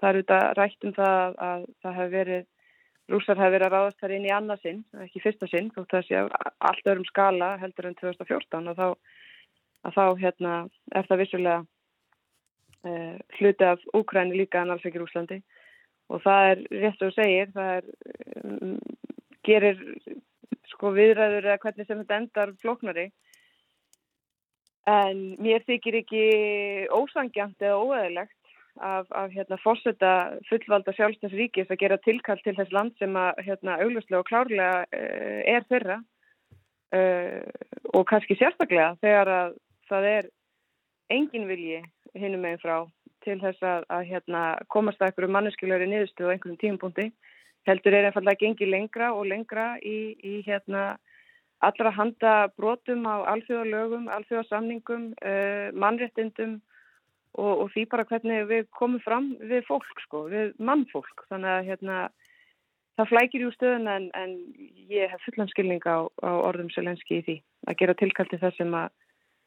það er auðvitað rætt um það að það hefur verið Rúsar hefur verið að ráðast þar inn í annarsinn, ekki fyrsta sinn, þótt að sé allt öðrum skala heldur en 2014 og þá þá hérna, er það vissulega uh, hluti af Úkræni líka en alls ekki Rúslandi og það er rétt og segir, það er, um, gerir sko viðræður eða hvernig sem þetta endar floknari en mér þykir ekki ósangjant eða óæðilegt af, af hérna fórseta fullvalda sjálfstæðsríkis að gera tilkall til þess land sem að hérna auglustlega og klárlega uh, er þeirra. Uh, og kannski sérstaklega þegar að það er engin vilji hinnum meginn frá til þess að, að hérna, komast að einhverju manneskilöri niðurstuð á einhverjum tímpunkti heldur er einfallega gengið lengra og lengra í, í hérna, allra handa brotum á alþjóðalögum, alþjóðasamningum, uh, mannréttindum og, og því bara hvernig við komum fram við fólk, sko, við mannfólk. Þannig að hérna, það flækir jú stöðun en, en ég hef fullan skilning á, á orðum Selenski í því að gera tilkallt til það sem að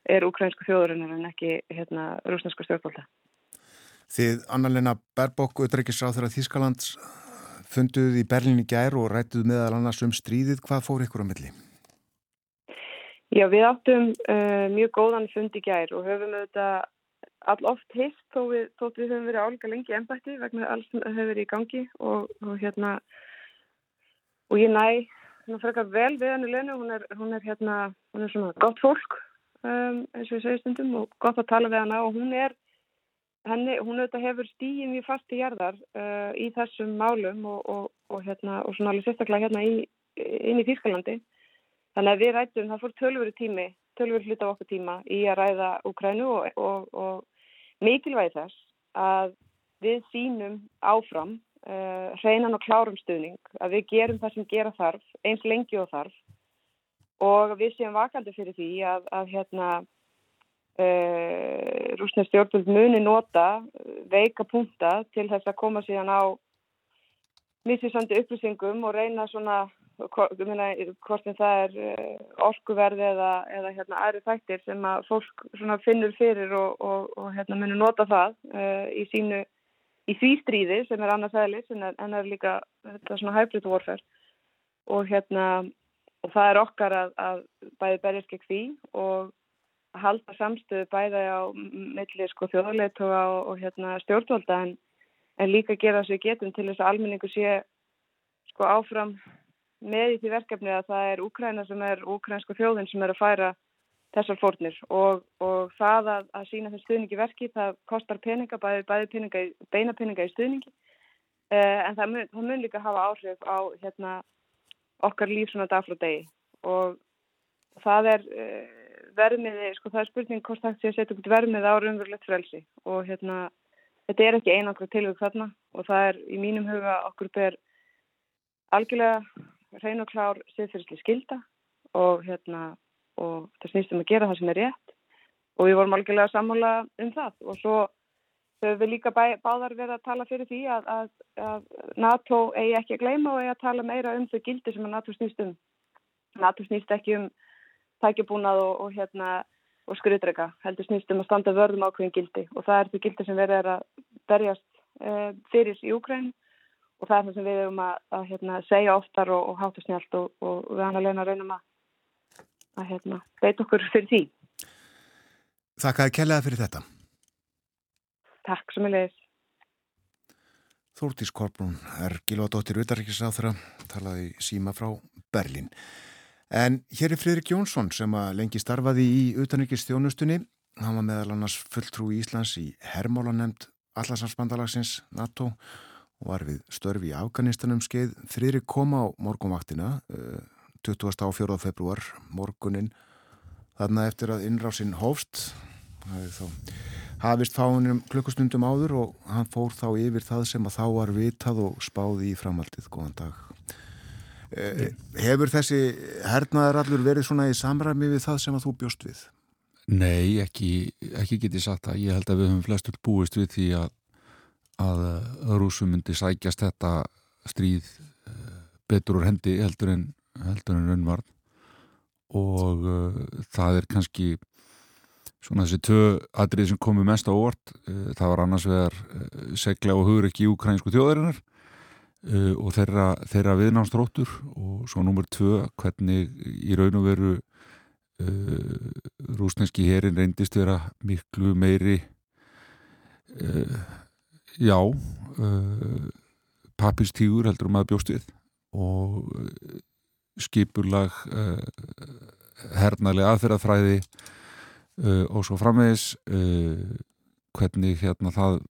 er ukrainsku þjóðurinnar en ekki hérna, rúsnesku stjórnvalda. Þið annarleina Berbók, Utreikisráð þegar Þískaland funduð í Berlin í gær og rættuð meðal annars um stríðið. Hvað fór ykkur á milli? Já, við áttum uh, mjög góðan fund í gær og höfum auðvitað all oft hist þó við, þótt við höfum verið álíka lengi ennbætti vegna alls sem hefur verið í gangi og, og hérna og ég næ hérna frekar vel við henni Lenu, hún er, hún er hérna, hún er svona gott fólk um, eins og ég segi stundum og gott að tala við hana og hún er henni, hún auðvitað hefur stíðið mjög fast í jarðar uh, í þessum málum og, og, og, hérna, og svona alveg sérstaklega hérna í, inn í Þýskalandi. Þannig að við rættum, það fór tölvöru tími, tölvöru hlut af okkur tíma í að ræða Ukrænu og mikilvægi þess að við sínum áfram uh, hreinan og klárum stuðning, að við gerum það sem gera þarf, eins lengi og þarf. Og við séum vakandi fyrir því að, að hérna Uh, rúsnesk stjórnvöld muni nota veika punta til þess að koma síðan á misvísandi upplýsingum og reyna svona hvort en það er uh, orkuverði eða, eða hérna aðri þættir sem að fólk finnur fyrir og, og, og hérna muni nota það uh, í sínu í því stríði sem er annars aðlis en, en er líka þetta svona hybrid warfare. Og hérna og það er okkar að, að bæði berjast gegn því og halda samstöðu bæða á milli sko, þjóðleituga og, hérna, stjórnvalda en, en líka gera við getum til þess að almenningu sé sko, áfram með í því verkefni að það er Úkræna sem er úkrænska þjóðin sem er að færa þessar fórnir. Og, og það að, að sína þess stuðningi verki það kostar peninga, bæði, bæði peninga, beina peninga í stuðningi. Eh, en það mun, það mun líka hafa áhrif á hérna, okkar líf svona dag frá degi. Og það er eh, vermiði, sko það er spurning hvort það sé að setja út vermið á raunverulegt frelsi. Og hérna þetta er ekki einangra tilvæg þarna. Og það er í mínum huga okkur ber algjörlega hrein og klár siðfyrsli skilda og hérna og það snýst um að gera það sem er rétt. Og við vorum algjörlega sammála um það. Og svo höfum við líka bæ, báðar verið að tala fyrir því að, að, að NATO eigi ekki að gleyma og eigi að tala meira um þau gildi sem að NATO snýst um. NATO snýst ekki um tækjabúnað og, og, hérna, og skriðdrega heldur snýst um að standa vörðum ákveðin gildi. Og það er því gildi sem verður að berjast e, fyrir í Úkræn og það er það sem við erum að, að hérna, segja oftar og, og hátta snjált og við hann að leina raunum að, að hérna, veit okkur fyrir því. Þakkaði kellaði fyrir þetta. Takk sem ég leiðis. Þórtís Korbrún er Gilvardóttir Utarrikiðsáþra talaði síma frá Berlin. En hér er Fridrik Jónsson sem að lengi starfaði í utanrikist þjónustunni. Hann var meðal annars fulltrú í Íslands í Hermálanemnd Allarslandsbandalagsins NATO og var við störfi í Afganistanum skeið. Fridrik kom á morgunvaktina 20. á 4. februar morgunin þarna eftir að innrásinn hófst. Hafist fáinum klukkustundum áður og hann fór þá yfir það sem að þá var vitað og spáði í framhaldið. Góðan dag. Eh, hefur þessi hernaðarallur verið svona í samræmi við það sem að þú bjóst við? Nei, ekki, ekki getið sagt það. Ég held að við höfum flestur búist við því að, að rúsum myndi sækjast þetta stríð eh, betur úr hendi heldur en, heldur en raunvarn og uh, það er kannski svona þessi tvö atrið sem komu mest á orð uh, það var annars vegar uh, segla og hugur ekki í ukrainsku þjóðarinnar og þeirra, þeirra viðnámsdróttur og svo nummer tvö hvernig í raun og veru rúsneski herin reyndist vera miklu meiri uh, já papistígur heldur um að bjóst við og skipurlag hernalega aðferðafræði og svo framvegis hvernig hérna það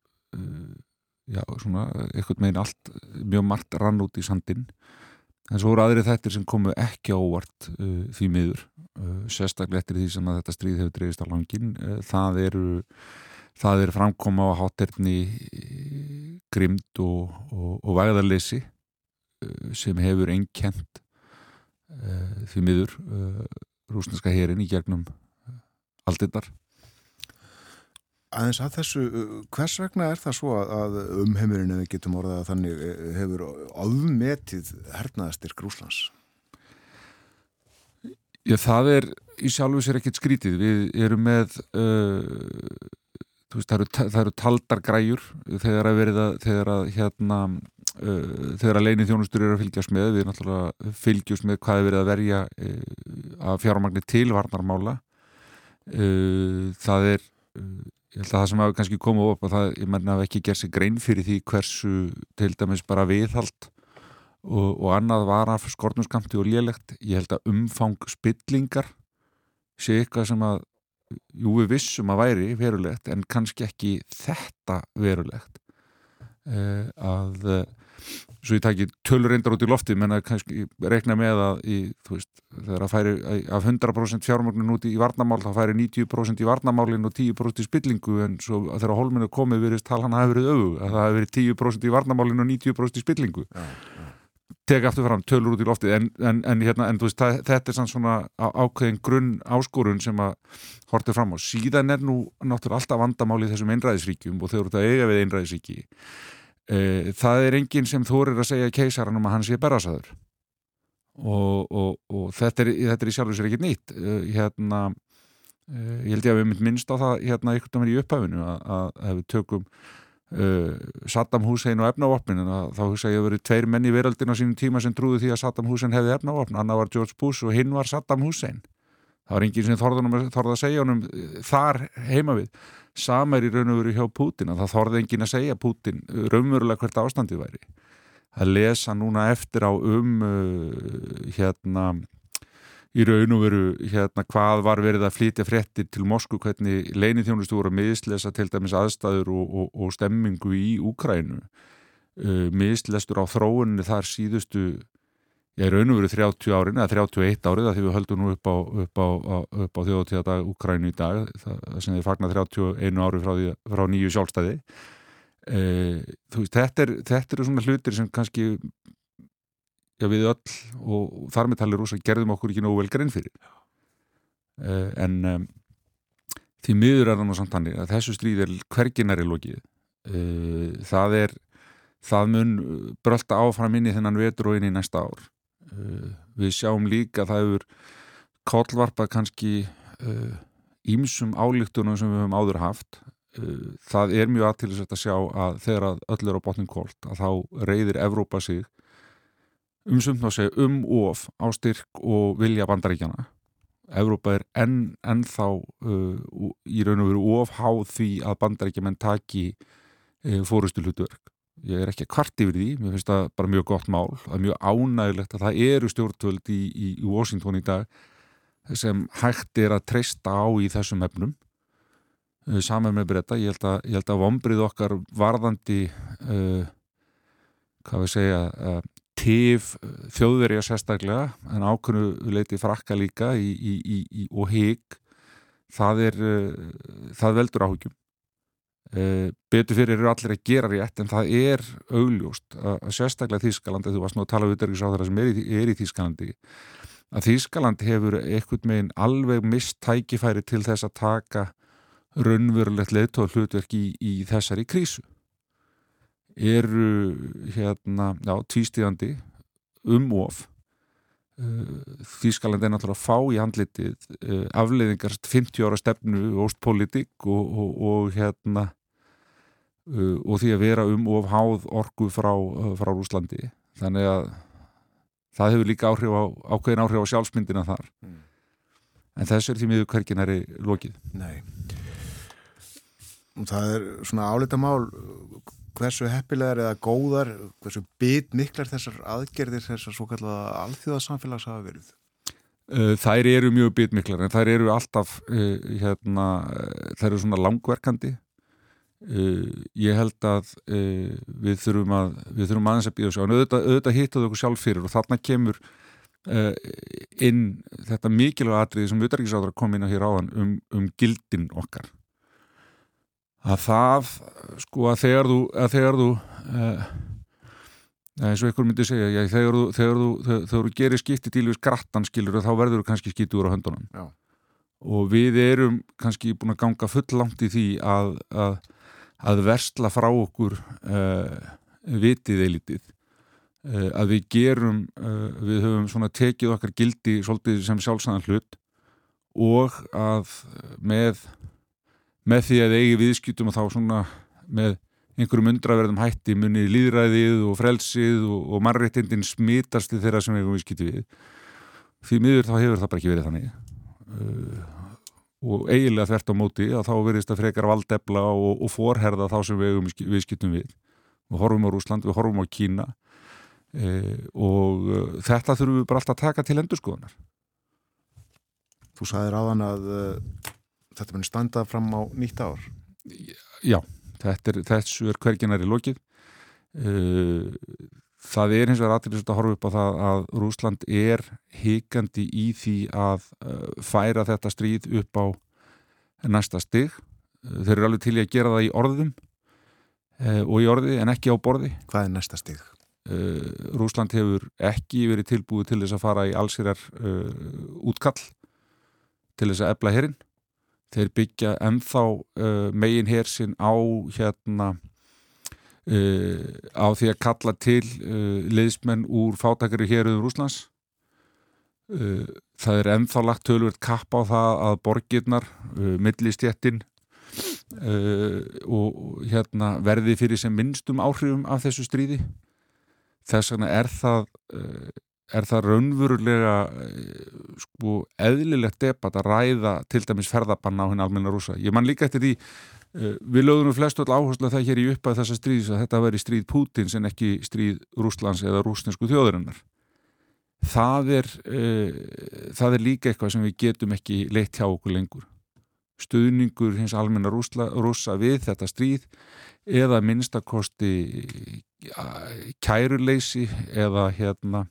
já, svona, eitthvað meginn allt, mjög margt rann út í sandin en svo voru aðri þettir sem komu ekki ávart uh, því miður, uh, sérstaklega eftir því sem að þetta stríð hefur dreifist á langin uh, það eru það eru framkoma á hátterni grimd og, og, og væðarleysi uh, sem hefur einn kent uh, því miður uh, rúsneska herin í gegnum aldinnar Aðeins að þessu, hvers vegna er það svo að umheimurinn, ef við getum orðað að þannig, eh, hefur áðmetið hernaðastir Grúslands? Já, það er í sjálfu sér ekkert skrítið. Við erum með, uh, veist, það, eru, það eru taldar græjur þegar að verða, þegar að hérna, uh, þegar að leini þjónustur eru að fylgjast með. Við náttúrulega fylgjast með hvað er verið að verja uh, að fjármagnir til varnarmála. Uh, það er ég held að það sem hafi kannski komið upp og það, ég menna að ekki gerð sér grein fyrir því hversu til dæmis bara viðhald og, og annað var af skortnuskamti og lélegt ég held að umfang spillingar sé eitthvað sem að jú við vissum að væri verulegt en kannski ekki þetta verulegt uh, að uh, svo ég taki tölur reyndar út í lofti menn að kannski rekna með að í, veist, þegar að færi af 100% fjármögnun út í varnamál þá færi 90% í varnamálin og 10% í spillingu en svo þegar holminu komið verið tal hann hafi verið öfu, að það hafi verið 10% í varnamálin og 90% í spillingu Já, já. Tek aftur fram tölur út í loftið en, en, en, hérna, en veist, það, þetta er svona ákveðin grunn áskorun sem að hortið fram á. Síðan er nú náttúrulega alltaf vandamál í þessum einræðisríkjum og þau eru þetta eiga við einræðisríki e, það er enginn sem þorir að segja keisaranum að hann sé berrasaður og, og, og þetta, er, þetta er í sjálfur sér ekkert nýtt e, hérna e, ég held ég að við mynd minnst á það hérna einhvern veginn í upphæfinu að, að, að við tökum uh, Saddam Hussein og efnavopnin þá hugsa ég að verið tveir menn í veröldin á sínum tíma sem trúðu því að Saddam Hussein hefði efnavopn. Annar var George Bush og hinn var Saddam Hussein. Það var enginn sem þorði að segja honum eh, þar heima við. Sama er í raun og veru hjá Putin að það þorði enginn að segja Putin raunverulega hvert ástandið væri. Að lesa núna eftir á um uh, hérna í raun og veru hérna hvað var verið að flytja fréttir til Moskú hvernig leinithjónustu voru að mislesa til dæmis aðstæður og, og, og stemmingu í Úkrænu uh, mislestur á þróunni þar síðustu ég er raun og veru 30 árin eða 31 árið því við höldum nú upp á, á, á, þjóðtíðadag Úkrænu í dag það, sem þið fagnar 31 ári frá, því, frá nýju sjálfstæði. Uh, veist, þetta, er, þetta eru svona hlutir sem kannski við öll og, þar með talir rosa gerðum okkur ekki nógu vel grein fyrir. Uh, en um, því miður er það nú samt hannig að þessu stríð er hverginari lokið. Uh, það er það mun brölda áfram inn í þennan vetur og inn í næsta ár. Uh, við sjáum líka að það hefur kollvarpað kannski ímsum álíktunum sem við höfum áður haft. Uh, það er mjög aðtilisett að sjá að þegar að öll er á botnin kolt að þá reyðir Evrópa sig umsumt að segja um of á styrk og vilja bandaríkjana Evrópa er enn, enn þá uh, í raun og veru ofháð því að bandaríkjaman taki uh, fórustu hlutverk ég er ekki að kvart yfir því, mér finnst það bara mjög gott mál, það er mjög ánægilegt að það eru stjórnvöld í, í, í Washington í dag sem hægt er að treysta á í þessum efnum. Uh, saman með breyta, ég held að, að vombrið okkar varðandi uh, hvað við segja uh, tif þjóðverja sérstaklega en ákveðnu leiti frakka líka í, í, í, og hig það er það veldur áhugjum betur fyrir eru allir að gera rétt en það er augljóst að sérstaklega Þískaland, þú varst nú að tala um uterriksráðara sem er í, er í Þískalandi að Þískaland hefur einhvern veginn alveg mist tækifæri til þess að taka raunverulegt leittóð hlutverk í, í þessari krísu eru hérna, já, tvístíðandi um of. Þískaland er náttúrulega að fá í handlitið afleiðingar 50 ára stefnu óstpolítik og, og, og hérna og því að vera um of háð orgu frá, frá Rúslandi þannig að það hefur líka áhrif á, ákveðin áhrif á sjálfsmyndina þar. Mm. en þess er því miður hvergin er í lokið. Nei. Það er svona álita mál hversu heppilegar eða góðar hversu bit miklar þessar aðgerðir þessar svo kallaða alþjóðasamfélags hafa verið? Þær eru mjög bitmiklar en þær eru alltaf uh, hérna, þær eru svona langverkandi. Uh, ég held að uh, við þurfum að við þurfum aðeins að býða svo en auðvitað, auðvitað hittaðu okkur sjálf fyrir og þarna kemur inn þetta mikilvæg atriði sem auðvitaðrikiðsáður kom inn á hér áðan um, um gildin okkar að það sko að þegar þú að þegar þú eins og einhver myndi segja já, þegar, þú, þegar, þú, þegar, þegar þú gerir skipti til við skrattan skilur þá verður þú kannski skipti úr á höndunum já. og við erum kannski búin að ganga full langt í því að, að, að versla frá okkur uh, vitið eilitið uh, að við gerum uh, við höfum svona tekið okkar gildi svolítið sem sjálfsæðan hlut og að með með því að eigi viðskiptum og þá svona með einhverjum undraverðum hætti munið líðræðið og frelsið og, og mannréttindin smitast í þeirra sem eigum viðskipti við. Því miður þá hefur það bara ekki verið þannig. Uh, og eiginlega þvert á móti að þá verðist að frekar valdefla og, og forherða þá sem við eigum viðskiptum við. Við horfum á Rúsland, við horfum á Kína uh, og uh, þetta þurfum við bara alltaf að taka til endurskoðunar. Þú sagðir áðan að þetta muni standa fram á nýtt ár? Já, þetta er, þessu er hverginar í lokið. Uh, það er hins vegar aðtilsvægt að horfa upp á það að Rúsland er hikandi í því að uh, færa þetta stríð upp á næsta stig. Uh, þeir eru alveg til í að gera það í orðum og í orði en ekki á borði. Hvað er næsta stig? Rúsland hefur ekki verið tilbúið til þess að fara í allsýrar útkall til þess að ebla herinn þeir byggja ennþá uh, megin hersinn á hérna uh, á því að kalla til uh, liðsmenn úr fátakari héruðum Rúslands uh, það er ennþá lagt tölvöld kapp á það að borgirnar uh, millistjettin uh, og hérna verði fyrir sem minnstum áhrifum af þessu stríði. Þess vegna er það er það raunverulega uh, sko eðlilegt debat að ræða til dæmis ferðabanna á henni almenna rúsa. Ég man líka eftir því uh, við lögðum nú flestu all áherslu að það hér í uppað þessa stríðis að þetta veri stríð Pútins en ekki stríð Rúslands eða rúsnesku þjóðurinnar. Það er, uh, það er líka eitthvað sem við getum ekki leitt hjá okkur lengur. Stuðningur hins almenna rúsa við þetta stríð eða minnstakosti kæruleysi eða hérna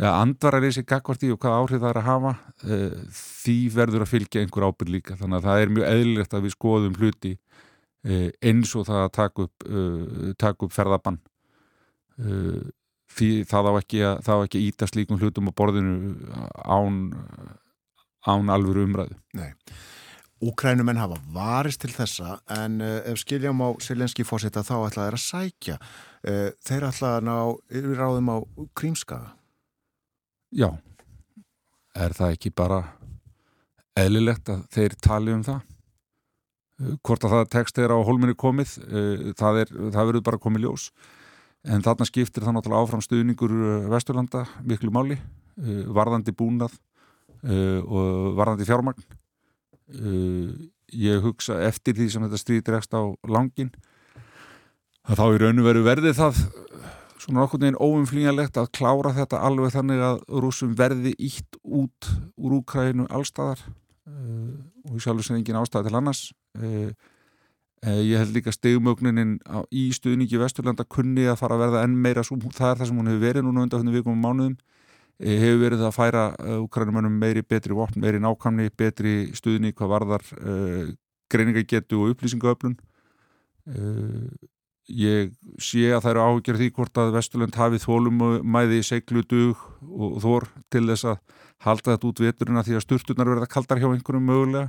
ja, andvarareysi gagvarti og hvað áhrif það er að hafa uh, því verður að fylgja einhver ábyrg líka. Þannig að það er mjög eðlilegt að við skoðum hluti uh, eins og það að taka upp, uh, taka upp ferðabann. Því það á ekki að, á ekki að íta slíkum hlutum á borðinu án, án alvöru umræðu. Nei. Úkrænumenn hafa varist til þessa en uh, ef skiljum á Selenski fósita þá ætla þeir að sækja. Uh, þeir ætla að ná yfir ráðum á Krímskaga Já, er það ekki bara eðlilegt að þeir tali um það? Hvort að það tekst þeirra á holminni komið, það, er, það verður bara komið ljós. En þarna skiptir það náttúrulega áfram stuðningur Vesturlanda miklu máli, varðandi búnað og varðandi fjármagn. Ég hugsa eftir því sem þetta stríðir ekst á langin, að þá í rauninu veru verði það svona okkur neginn óumflýjanlegt að klára þetta alveg þannig að rúsum verði ítt út úr Úkrænu allstaðar uh, og sjálfur sem engin ástæði til annars. Uh, uh, ég held líka stegumögnunin í stuðningi Vesturlanda kunni að fara að verða enn meira það er það sem hún hefur verið núna undan vikum og mánuðum. Hefur verið að færa Úkrænumönnum meiri betri vopn, meiri nákamni betri stuðning hvað varðar greiningagetu og upplýsingaöflun ég sé að það eru áhugjör því hvort að Vesturlund hafi þólumæði seglutug og þór til þess að halda þetta út veturina því að sturtunar verða kaldar hjá einhverjum mögulega.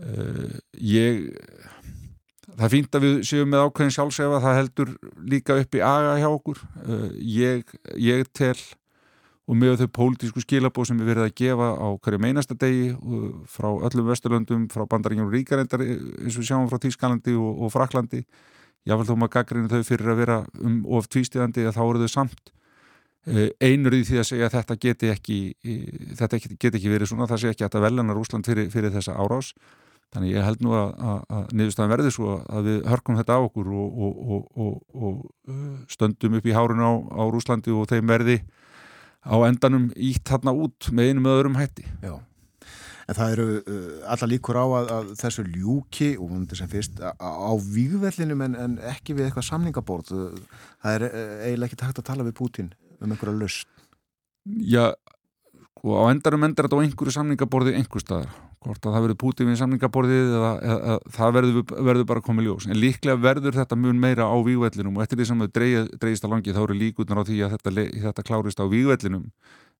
Uh, ég það er fínt að við séum með ákveðin sjálfsefa það heldur líka upp í aga hjá okkur. Uh, ég, ég tel og með þau pólitísku skilabóð sem við verðum að gefa á hverju meinasta degi frá öllum Vesturlöndum, frá bandaríkjum og ríkarendar eins og við sjáum frá Tískalandi og, og Fraklandi jáfnveg þó maður gaggrinu þau fyrir að vera um of tvístíðandi að þá eru þau samt einur í því að segja að þetta geti ekki þetta geti ekki verið svona, það sé ekki að þetta veljanar Úsland fyrir, fyrir þessa árás. Þannig ég held nú að, að, að niðurstaðan verði svo að við hörkum þetta á okkur og, og, og, og stöndum upp í hárun á, á Úslandi og þeim verði á endanum ítt þarna út með einum með öðrum hætti. Já En það eru uh, alla líkur á að, að þessu ljúki og hún er sem fyrst á, á výgvellinum en, en ekki við eitthvað samningabórð. Það er eiginlega ekki takt að tala við Pútin um einhverja löst. Já, og á endarum endar þetta á einhverju samningaborði einhver staðar. Hvort að það verður Pútin við samningaborðið eða, eða, eða það verður, verður bara komið ljós. En líklega verður þetta mun meira á výgvellinum og eftir því sem þau dreigist á langi þá eru líkutnar á því að þetta, þetta klárist á výgvellinum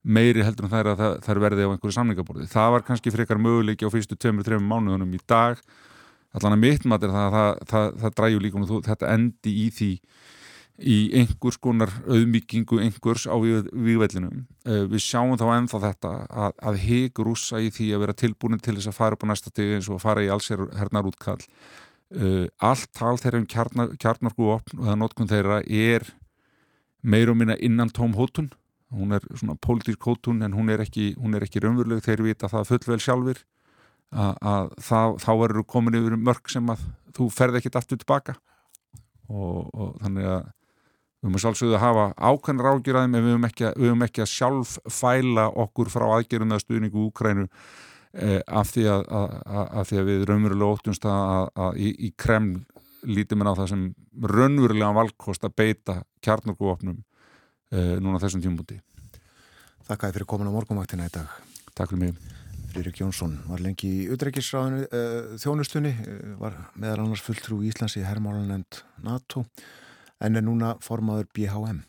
meiri heldur en það er að það, það er verði á einhverju samlingaborði. Það var kannski frekar möguleiki á fyrstu 2-3 mánuðunum í dag allan að mitt maður það, það, það, það dræju líka um þetta endi í því í einhvers konar auðmykingu einhvers á výðvellinum. Uh, við sjáum þá ennþá þetta að, að hig rúsa í því að vera tilbúin til þess að fara upp á næsta stegi eins og að fara í alls hernar útkall. Uh, allt tal þeirra um kjarnar, kjarnarku og það notkun þeirra er meir og minna innan tóm hótun hún er svona pólitísk hótun en hún er ekki, hún er ekki raunveruleg. Þeir vita það fullvel sjálfur að, að það, þá eru komin yfir mörg sem að þú ferð ekkit aftur tilbaka. Og, og þannig að við höfum sjálfsögðu að hafa ákveðnar ágjörðaðum en við höfum ekki, ekki að sjálf fæla okkur frá aðgerðum eða stuðningu Úkrænu eh, af, því að, að, að því að við raunverulega óttumst að í, í Kreml lítum við á það sem raunverulega valkost að beita kjarnarkuvopnum núna þessum tímbúti Þakkaði fyrir komin á morgumvaktina í dag. Takk fyrir mig. Friðrik Jónsson var lengi í utreikisráðinu uh, þjónustunni, uh, var meðal annars fulltrú í Íslands í herrmálanend NATO en er núna formaður BHM.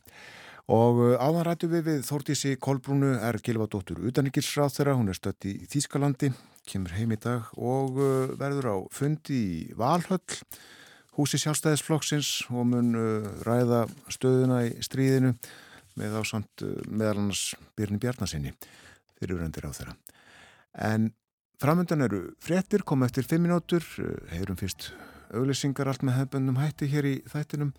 Og áðan rættu við við Þórtísi Kolbrúnu er Gilvardóttur utanikilsráð þeirra, hún er stött í Þýskalandi, kemur heim í dag og verður á fundi í Valhöll, húsi sjálfstæðisflokksins og mun ræða stöðuna í stríðinu með ásamt meðal annars Byrni Bjarnasinni fyrir urendir á þeirra. En framöndan eru fréttir, koma eftir 5 minútur, heyrum fyrst auglýsingar allt með hefböndum hætti hér í þættinum.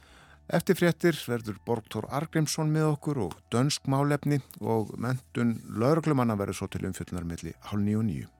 Eftir fréttir verður Borgtór Argrímsson með okkur og dönsk málefni og mentun lauruglumanna verður svo til umfjöldnar melli hálf nýju og nýju.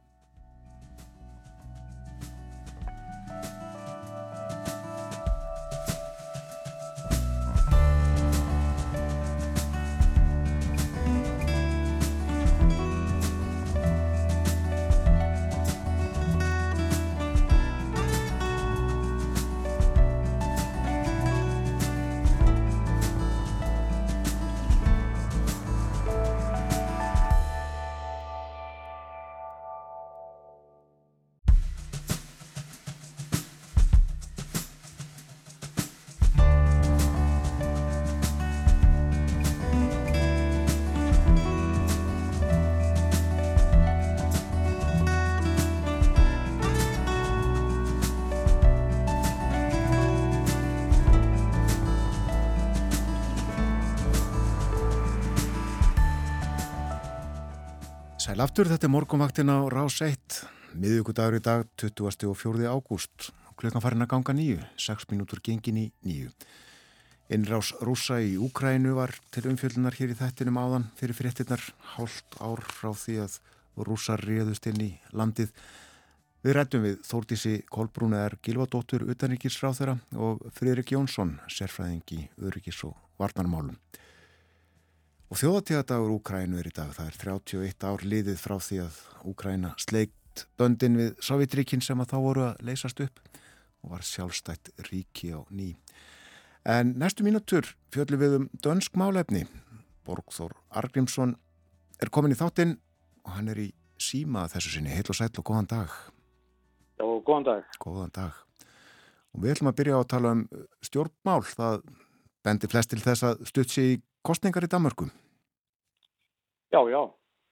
Aftur, þetta er morgunvaktin á Rás 1, miðugudagur í dag, 20. og 4. ágúst, klukkan farin að ganga nýju, 6 minútur gengin í nýju. Innrás rúsa í Úkrænu var til umfjöldunar hér í þættinum áðan fyrir fréttinnar, hálft ár frá því að rúsar réðust inn í landið. Við rættum við Þórtísi Kolbrúnaðar Gilvadóttur utanrikisráð þeirra og Friðrik Jónsson, sérfræðingi öryggis og varnarmálum. Og þjóðatíðadagur Úkrænu er í dag. Það er 31 ár liðið frá því að Úkræna sleikt böndin við Sovjetríkin sem að þá voru að leysast upp og var sjálfstætt ríki á ný. En næstu mínutur fjöldum við um dönsk málefni. Borgþór Argrímsson er komin í þáttinn og hann er í síma þessu sinni. Heil og sæl og góðan dag. Já, góðan dag. Góðan dag. Og við ætlum að byrja á að tala um stjórnmál. Það bendi flest til þess að stutsi í kostningar í Danmarku. Já, já,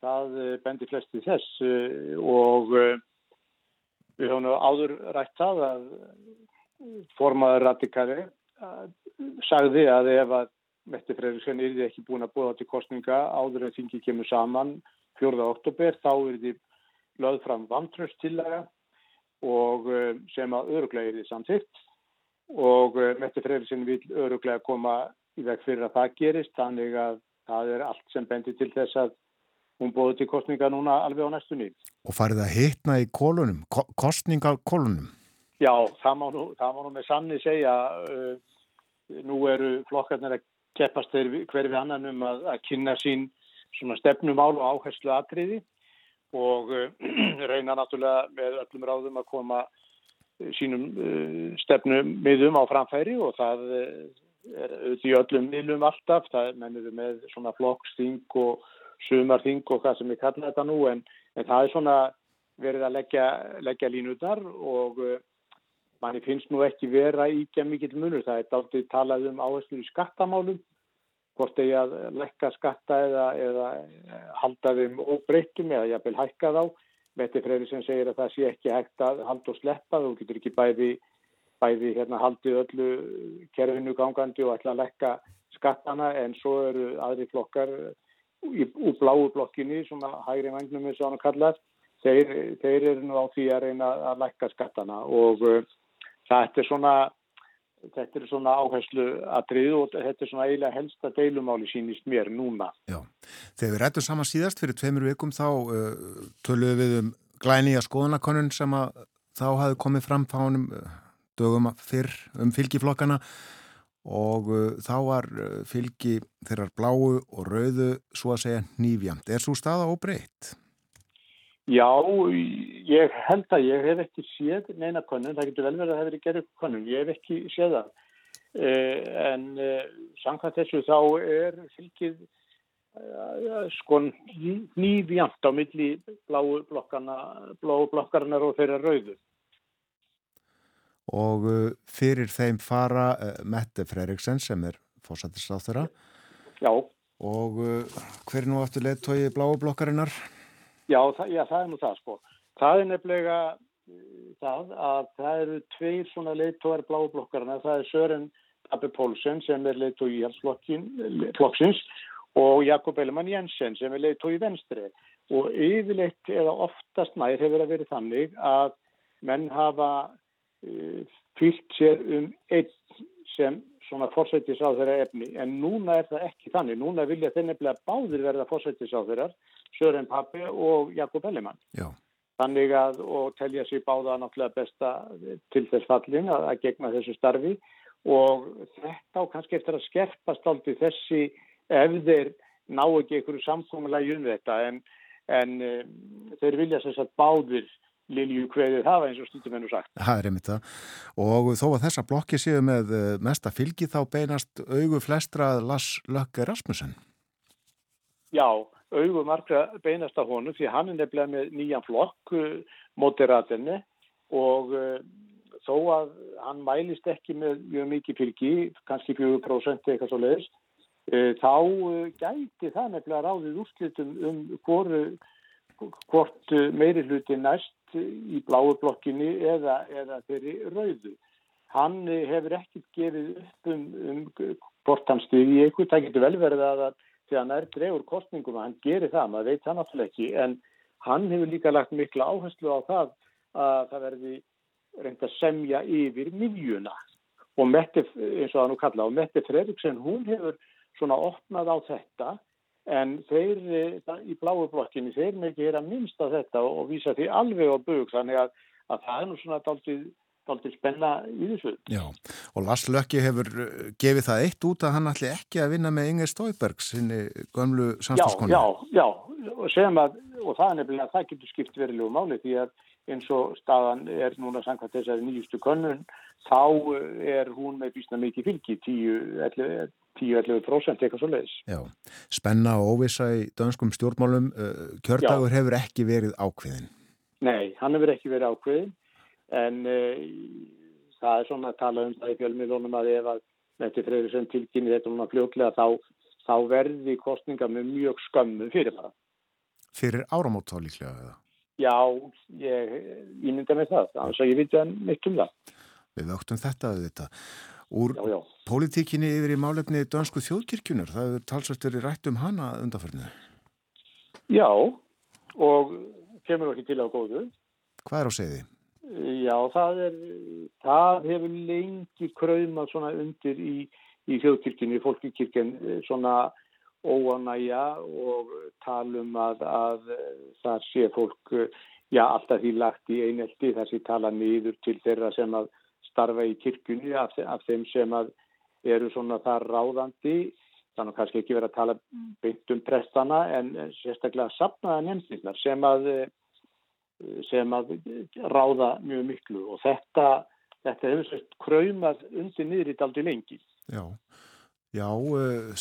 það eh, bendir flesti þess eh, og eh, við höfum áður rætt það að formaður radikali sagði að ef að Mette Freyríksson er ekki búin að búa til kostninga áður en þingi kemur saman 4. oktober þá er þið lögð fram vantröstillaga og sem að öruglega er þið samtitt og Mette Freyríksson vil öruglega koma í veg fyrir að það gerist þannig að það er allt sem bendir til þess að hún bóði til kostninga núna alveg á næstunni. Og farið að hitna í kolunum, ko kostningakolunum? Já, það má nú, það má nú með sanni segja, uh, nú eru flokkarnir að keppast hverfi annan um að, að kynna sín svona stefnumál og áherslu atriði og uh, reyna náttúrulega með öllum ráðum að koma sínum uh, stefnum miðum á framfæri og það er auðvitað í öllum miðlum alltaf, það mennir með svona flokksting og sumarþing og hvað sem ég kalla þetta nú en, en það er svona verið að leggja, leggja línutar og uh, manni finnst nú ekki vera íkja mikill munur, það er dáltið talað um áherslu í skattamálum hvort eigi að lekka skatta eða, eða halda þeim óbreytum eða jafnvel hækka þá. Mette Freyrísson segir að það sé ekki hægt að halda og sleppa, þú getur ekki bæði bæði hérna haldið öllu kerfinu gangandi og ætla að lekka skattana en svo eru aðri flokkar úr bláu blokkinni, svona hægri vagnum eins og hann kallar, þeir, þeir eru nú á því að reyna að lekka skattana og uh, þetta er svona þetta er svona áherslu aðrið og þetta er svona eiginlega helsta deilumáli sínist mér núna. Já, þegar við rættum saman síðast fyrir tveimur vikum þá uh, töluðum við um glænýja skoðanakonun sem að þá hafi komið fram fánum uh, dögum fyrr um fylgiflokkana og uh, þá var uh, fylgi þeirrar bláu og rauðu svo að segja nýfjamt. Er svo staða óbreytt? Já, ég held að ég hef ekki séð neina konun, það getur vel verið að það hefur verið gerðið konun, ég hef ekki séð það. Uh, en uh, samkvæmt þessu þá er fylgið uh, sko nýfjamt á milli bláu blokkarnar og þeirra rauðu. Og fyrir þeim fara Mette Freiriksen sem er fórsættisráð þeirra. Já. Og hver nú aftur leittói bláu blokkarinnar? Já það, já, það er nú það sko. Það er nefnilega það að það eru tveir svona leittóar bláu blokkarina. Það er Sören Abbe Pólsen sem er leittói í halsflokksins og Jakob Ellemann Jensen sem er leittói í venstri. Og yfirleitt eða oftast nær hefur það verið þannig að menn hafa uh, fyllt sér um einn sem svona fórsættis á þeirra efni en núna er það ekki þannig. Núna vilja þeir nefnilega báðir verða fórsættis á þeirra Sören Pappi og Jakob Ellemann. Já. Þannig að og telja sér báða náttúrulega besta til þess fallin að, að gegna þessu starfi og þetta á kannski eftir að skerpast aldrei þessi ef þeir ná ekki einhverju samkominlega um þetta en, en um, þeir vilja þess að báðir Lilju hverðið hafa eins og stundum ennum sagt. Það er einmitt það. Og þó að þessa blokki séu með mesta fylgi þá beinast augu flestra Lars Lökke Rasmussen. Já, augu margra beinast á honum því hann er nefnilega með nýjan flokk moderatinni og uh, þó að hann mælist ekki með mjög mikið fylgi, kannski 4% eitthvað svo leiðis, uh, þá gæti það nefnilega ráðið úrslitum um hvoru hvort meiri hluti næst í bláu blokkinni eða, eða þeirri rauðu. Hann hefur ekkert gefið upp um, um hvort hann styrir í eitthvað. Það getur vel verið að að hann er drefur kostningum að hann gerir það, maður veit það náttúrulega ekki, en hann hefur líka lagt mikla áherslu á það að það verði reynd að semja yfir miljuna. Og Mette, eins og það nú kalla, og Mette Fredriksson, hún hefur svona opnað á þetta En þeir í bláu blokkinni, þeir með ekki gera minnst af þetta og vísa því alveg á bög þannig að, að það er nú svona daldið spenna í þessu. Já, og Lars Lökki hefur gefið það eitt út að hann ætli ekki að vinna með Inger Stóiberg sinni gömlu samstagskonu. Já, já, já, og segjum að, og það er nefnilega að það getur skipt verilegu máli því að eins og staðan er núna samkvæmt þessari nýjustu könnun, þá er hún með bísna mikið fylgi, 10-11 10-11% eitthvað svo leiðis. Já, spenna og óvisa í dönskum stjórnmálum, kjördagur Já. hefur ekki verið ákveðin. Nei, hann hefur ekki verið ákveðin, en uh, það er svona að tala um það í fjölmiðlunum að ef að þetta fyrir sem tilkynni þetta núna fljóklega þá, þá verði kostninga með mjög skömmum fyrir bara. Fyrir áramót þá líklega eða? Já, ég ímynda með það, þannig að ég að mitt um það. Við vöktum þetta auðvitað. Úr já, já. pólitíkinni yfir í málefni dönsku þjóðkirkjunar, það er talsvægt verið rætt um hana undanförnu. Já, og kemur ekki til á góðu. Hvað er á segði? Já, það er, það hefur lengi kraumað svona undir í, í þjóðkirkjunni, fólkikirkjun, svona óanæja og talum að, að það sé fólk, já, alltaf því lagt í einelti þar sem tala niður til þeirra sem að starfa í kirkjunni af, af þeim sem eru svona þar ráðandi þannig kannski ekki verið að tala beint um prestana en sérstaklega sapnaða nefndirnar sem að sem að ráða mjög miklu og þetta þetta hefur sérst kraumað undir niður í daldi lengi. Já, já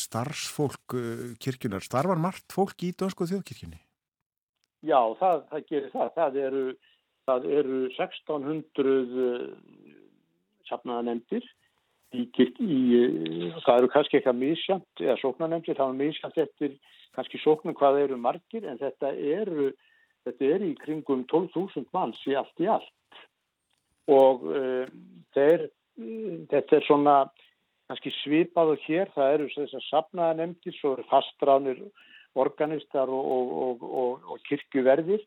starfsfólk kirkjunar, starfar margt fólk í dönsku þjóðkirkjunni? Já, það, það gerir það. Það eru, það eru 1600 safnaðanemndir í, í, það eru kannski eitthvað mísjönd eða sóknanemndir, það er mísjönd eftir kannski sóknum hvað eru margir en þetta eru, þetta eru í kringum 12.000 manns í allt í allt. Og uh, þeir, uh, þetta er svona kannski svipað og hér, það eru þessar safnaðanemndir, svo eru fastráðnir organistar og, og, og, og kirkjuverðir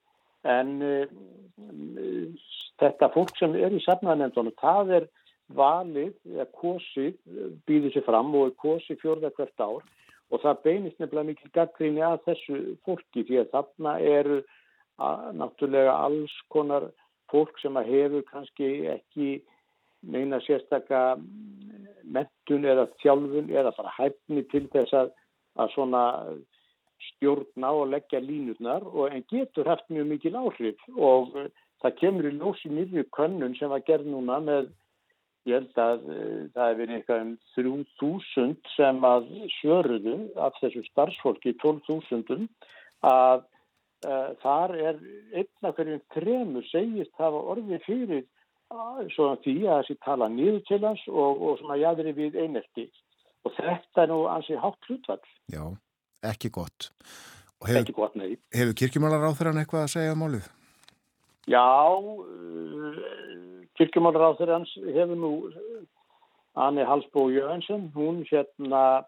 en uh, þetta fólk sem er í safnaðanemndunum, það er valið eða kosið býður sér fram og er kosið fjörða hvert ár. Og það beinist nefnilega mikil gaggríni að þessu fólki því að þarna eru að, náttúrulega alls konar fólk sem að hefur kannski ekki meina sérstakka mentun eða þjálfun eða bara hæfni til þess að, að svona stjórna og leggja línurnar og en getur haft mjög mikil áhrif. Og það kemur í ljósi miðju könnun sem var gerð núna með ég held að uh, það hefur eitthvað um 3000 sem að svöruðu af þessu starfsfólki 12.000 að uh, þar er einn af hverjum tremur segist hafa orðið fyrir uh, svona því að þessi tala niður til hans og, og svona jæðri við einelti og þetta er nú ansið hátt hlutvall. Já, ekki gott. Og Hefur, ekki gott, nei. hefur kirkjumálar á þeirra eitthvað að segja um málið? Já, uh, kirkjumálar þeirra hans hefur nú Anni Halsbó Jönsson, hún hérna,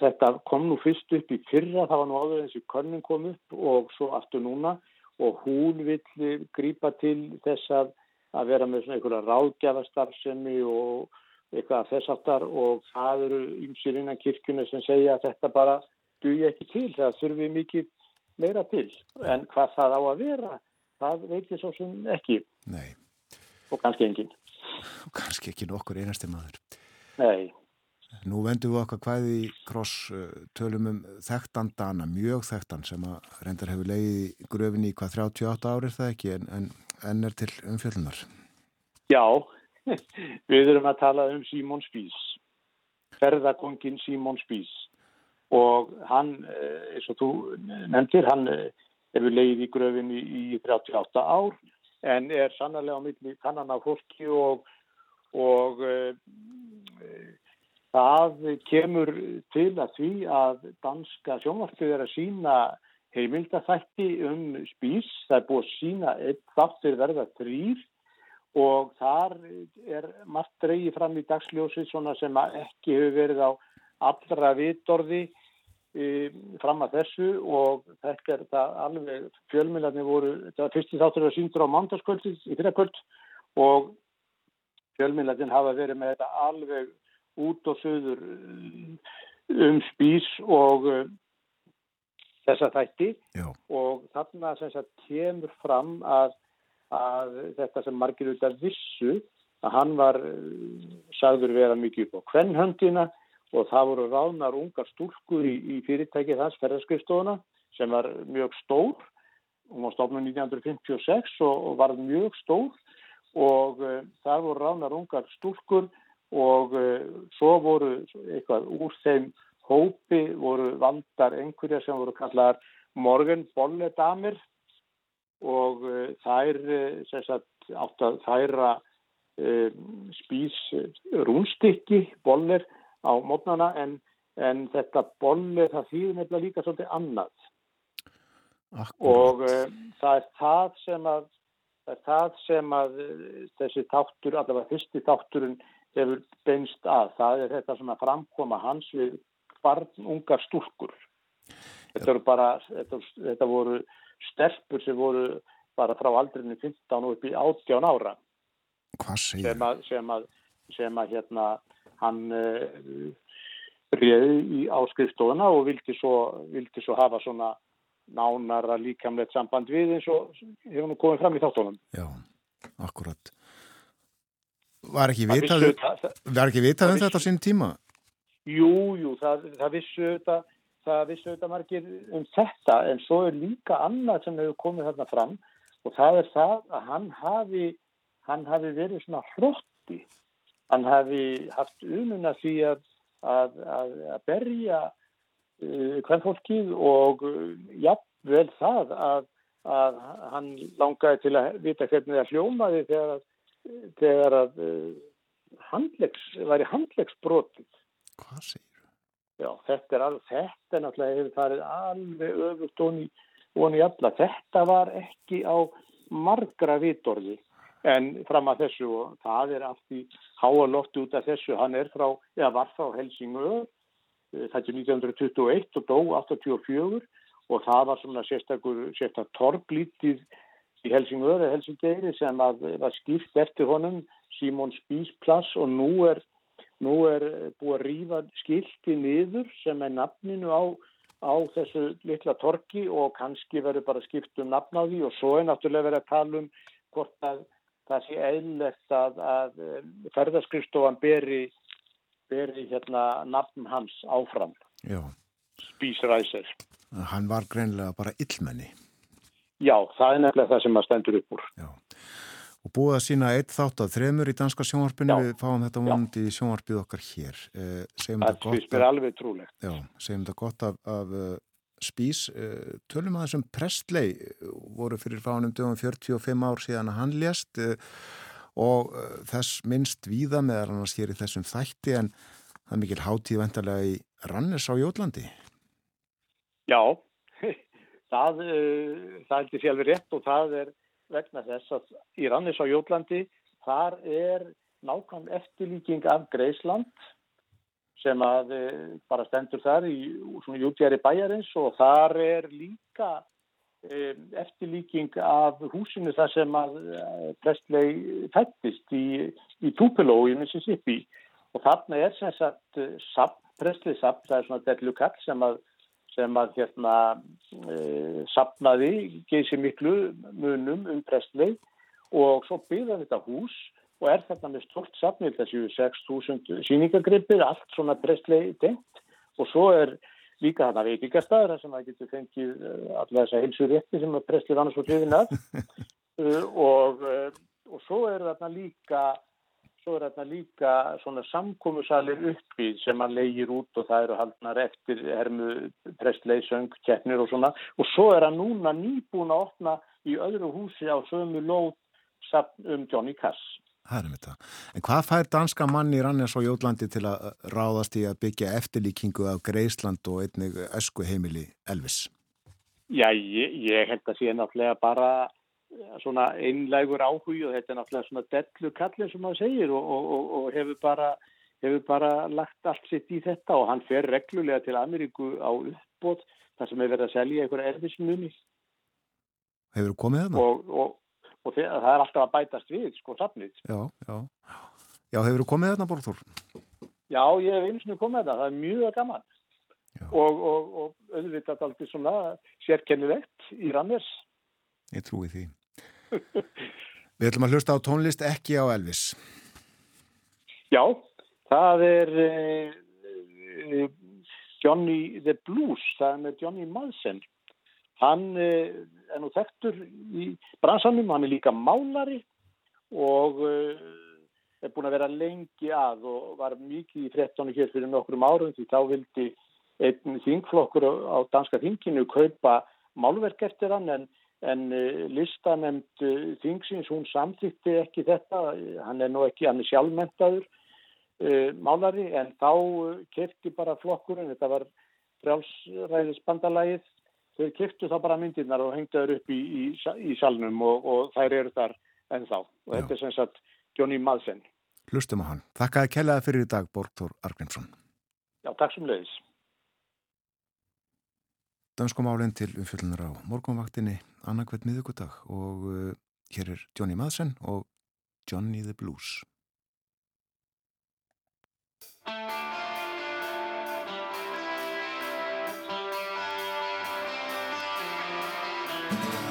þetta kom nú fyrst upp í fyrra, það var nú áður eins og könnum kom upp og svo aftur núna og hún vill grípa til þess að, að vera með svona einhverja ráðgjafastarfsemi og eitthvað þess aftar og það eru ymsir innan kirkjuna sem segja að þetta bara duði ekki til, það þurfi mikið meira til. En hvað það á að vera það veit ég svo sem ekki. Nei, og kannski engin og kannski ekki nokkur einasti maður. Nei, Nú vendum við okkar hvaði í kross uh, tölum um þekktan dana, mjög þekktan sem að reyndar hefur leiði í gröfinni í hvað 38 árið það ekki? En, en, en er til umfjöllunar. já. Við erum að tala um Símón Spís ferðakongin Símón Spís og hann, eh, eins og þú nefndir, hann eh, hefur leið í gröfinni í 38 ár en er sannarlega á milli kannan af fólki og, og e, það kemur til að því að danska sjónvarpið er að sína heimildathætti um spís. Það er búið að sína einn þáttur verða þrýr og þar er margt dreyið fram í dagsljósið svona sem ekki hefur verið á allra vitorði fram að þessu og þetta er það alveg fjölmjölarnir voru, þetta var fyrsti þáttur að síndur á mándaskvöldið í fyrrakvöld og fjölmjölarnir hafa verið með þetta alveg út og söður um spís og uh, þessa þætti Já. og þarna sem sagt kemur fram að, að þetta sem margir auðvitað vissu að hann var uh, sagður vera mikið upp á kvennhöndina og það voru ráðnar ungar stúlkur í, í fyrirtækið hans ferðarskriftstofuna sem var mjög stór. Hún var stofnum 1956 og, og var mjög stór. Og uh, það voru ráðnar ungar stúlkur og uh, svo voru eitthvað úr þeim hópi voru valdar einhverja sem voru kallar morgun bolledamir og uh, þær sagt átt að þæra spís rúnstykki boller á mótnana en, en þetta boller það þýðir nefnilega líka svolítið annað Akkurat. og uh, það er það sem að það er það sem að uh, þessi þáttur, allavega fyrsti þátturinn hefur beinst að. Það er þetta svona framkoma hans við barn ungar stúlkur. Þetta, eru bara, þetta, þetta voru stelpur sem voru bara frá aldrinni 15 og upp í 18 ára sem að, sem að, sem að hérna hann uh, réði í áskrifstofuna og vildi svo, vildi svo hafa svona nánara líkamlegt samband við eins og hefur nú komið fram í þáttunum. Já, akkurat. Var ekki vitað, það- var ekki vitað um þetta á sín tíma? Jú, jú, það, það vissu auðvitað, það vissu auðvitað margir um þetta en svo er líka annað sem hefur komið þarna fram og það er það að hann hafi, hann hafi verið svona hrotti. Hann hafi haft ununa því að, að, að, að berja uh, hvern fólkið og uh, jafnvel það að, að hann langaði til að vita hvernig það hljómaði þegar þegar að uh, handlegs, væri handlegsbrotið. Hvað segir Já, þetta er alveg, þetta er náttúrulega hefur farið alveg öfugt onni, onni alla. Þetta var ekki á margra vitorði en fram að þessu og það er allt í háa lofti út af þessu. Hann er frá, eða var frá Helsingör, eh, þetta er 1921 og dó 84 og það var svona sérstakur, sérstak torglítið í Helsingör eða Helsingeri sem að, var skipt eftir honum Simon Spísplass og nú er Nú er búið að rýfa skilti niður sem er nafninu á, á þessu litla torki og kannski verður bara skipt um nafn á því og svo er náttúrulega verið að tala um hvort að það sé eðlegt að, að ferðarskrifstofan beri, beri hérna nafn hans áfram. Já, spísræsir. Hann var greinlega bara illmenni. Já, það er nefnilega það sem að stendur upp úr. Já. Og búið að sína eitt þátt af þremur í danska sjónvarpinu, Já. við fáum þetta vonandi í sjónvarpið okkar hér. Eh, Það gott mér alveg trúlegt. já, segjum þetta gott af, af uh, spís. Uh, tölum að þessum Prestley voru fyrir fánum dögum 45 ár síðan að hann lést uh, og uh, þess minnst víða meðal annars hér í þessum þætti en það er mikil hátíð vendarlega í Rannes á Jótlandi. Já, það, það er því alveg rétt og það er vegna þess að í Rannis á Jótlandi þar er nákvæm eftirlíking af Greisland sem að uh, bara stendur þar í jútjæri bæjarins og þar er líka um, eftirlíking af húsinu þar sem að uh, Presley fættist í, í Tupelo í Mississippi. Og þarna er sem sagt sap, Presley sap, það er svona dellu kall sem að sem að hérna e, sapnaði geysi miklu munum um Presley. Og svo byggða þetta hús og er þarna með stort sapnið þessu 6.000 síningagripir, allt svona Presley tengt. Og svo er líka þarna veitingastæður sem það getur fengið allar þessa heilsu rétti sem að var annars svo hrifin af uh, og, uh, og svo er þarna líka svo er þarna líka svona samkómusalir uppið sem hann leigir út og það eru haldnar eftir hermu Presley söng, keppnir og svona. Og svo er hann núna nýbúin að opna í öðru húsi á sömu sapn um Johnny Cass. Það er með það. En hvað fær danska mann í Rannes á Jótlandi til að ráðast í að byggja eftirlíkingu af Greisland og einnig ösku heimili Elvis? Já, ég, ég held að sé náttúrulega bara svona einlægur áhug og þetta er náttúrulega svona dellu kallin sem maður segir og, og, og, og hefur, bara, hefur bara lagt allt sitt í þetta og hann fer reglulega til Ameríku á uppbót þar sem hefur verið að selja einhverja erfismunni Hefur þú komið þarna? og, og það er alltaf að bætast við sko safnið. Já, já. Já, hefur þú komið þarna, Borður? Já, ég hef eins og komið þetta, það er mjög gaman og, og auðvitað aldrei svona sérkennilegt í Ranners. Ég trúi því. Við ætlum að hlusta á tónlist ekki á Elvis. Já, það er uh, Johnny the Blues, það er með Johnny Madsen. Hann uh, er nú þekktur í bransanum, hann er líka málari og uh, er búin að vera lengi að og var mikið í 13 hér fyrir nokkrum árum því þá vildi einn þingflokkur á danska þinginu kaupa málverk eftir hann en en listanemnd þingsins hún samþýtti ekki þetta, hann er nú ekki, hann er sjálfmentaður málari en þá kefti bara flokkurinn, þetta var frjálsræðisbandalagið, þau keftu þá bara myndirnar og hengtaður upp í, í, í salnum og, og þær eru þar ennþá og Já. þetta er sem sagt Johnny Madsen. Hlustum á hann. Þakkaði kellaði fyrir í dag, Borgþór Argrímsson. Já, takk sem leiðis. Danskumálinn til umfjöldunar á morgunvaktinni annarkvæmt miðugudag og uh, hér er Johnny Madsen og Johnny the Blues. Bye.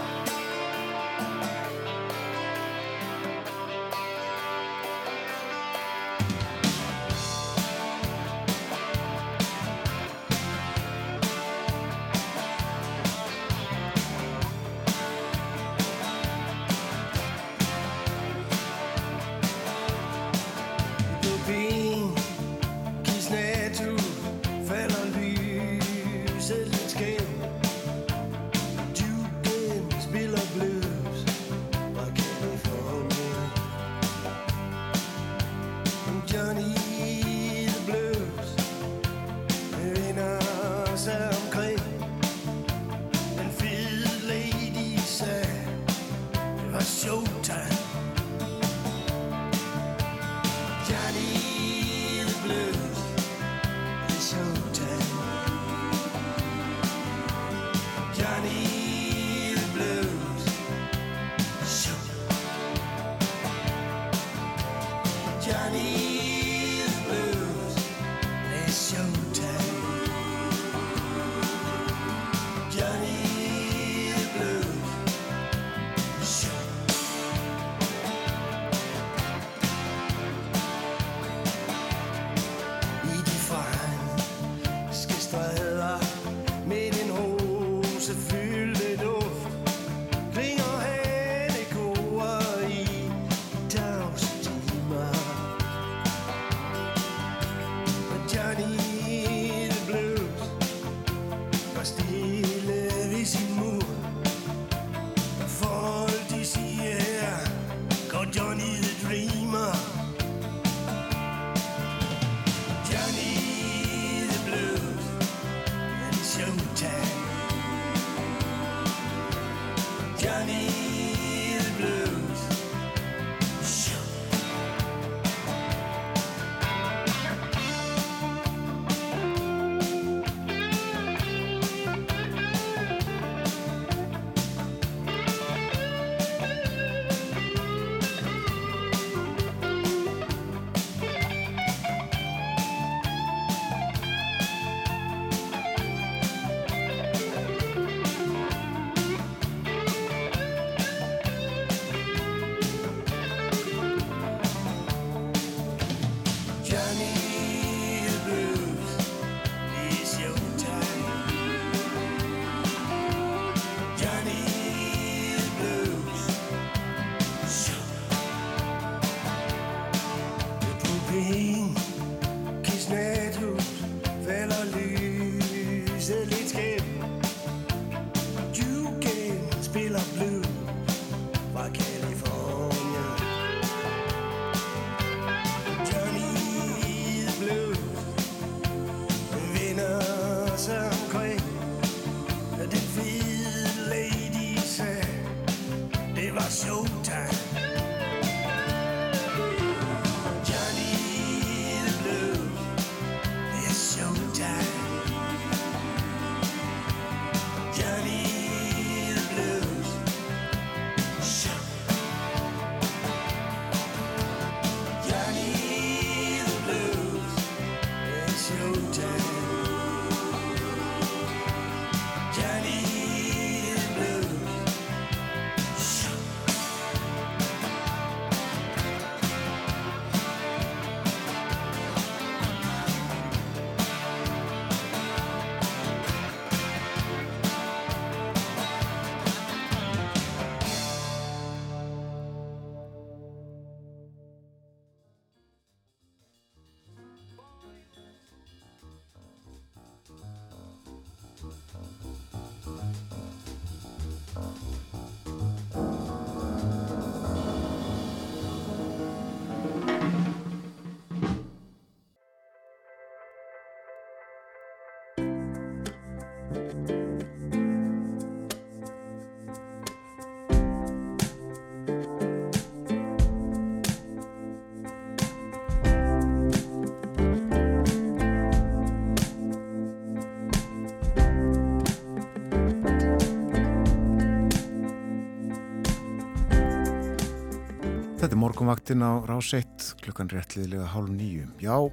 Þetta er morgunvaktin á rás 1 klukkan réttliðilega hálf nýju. Já,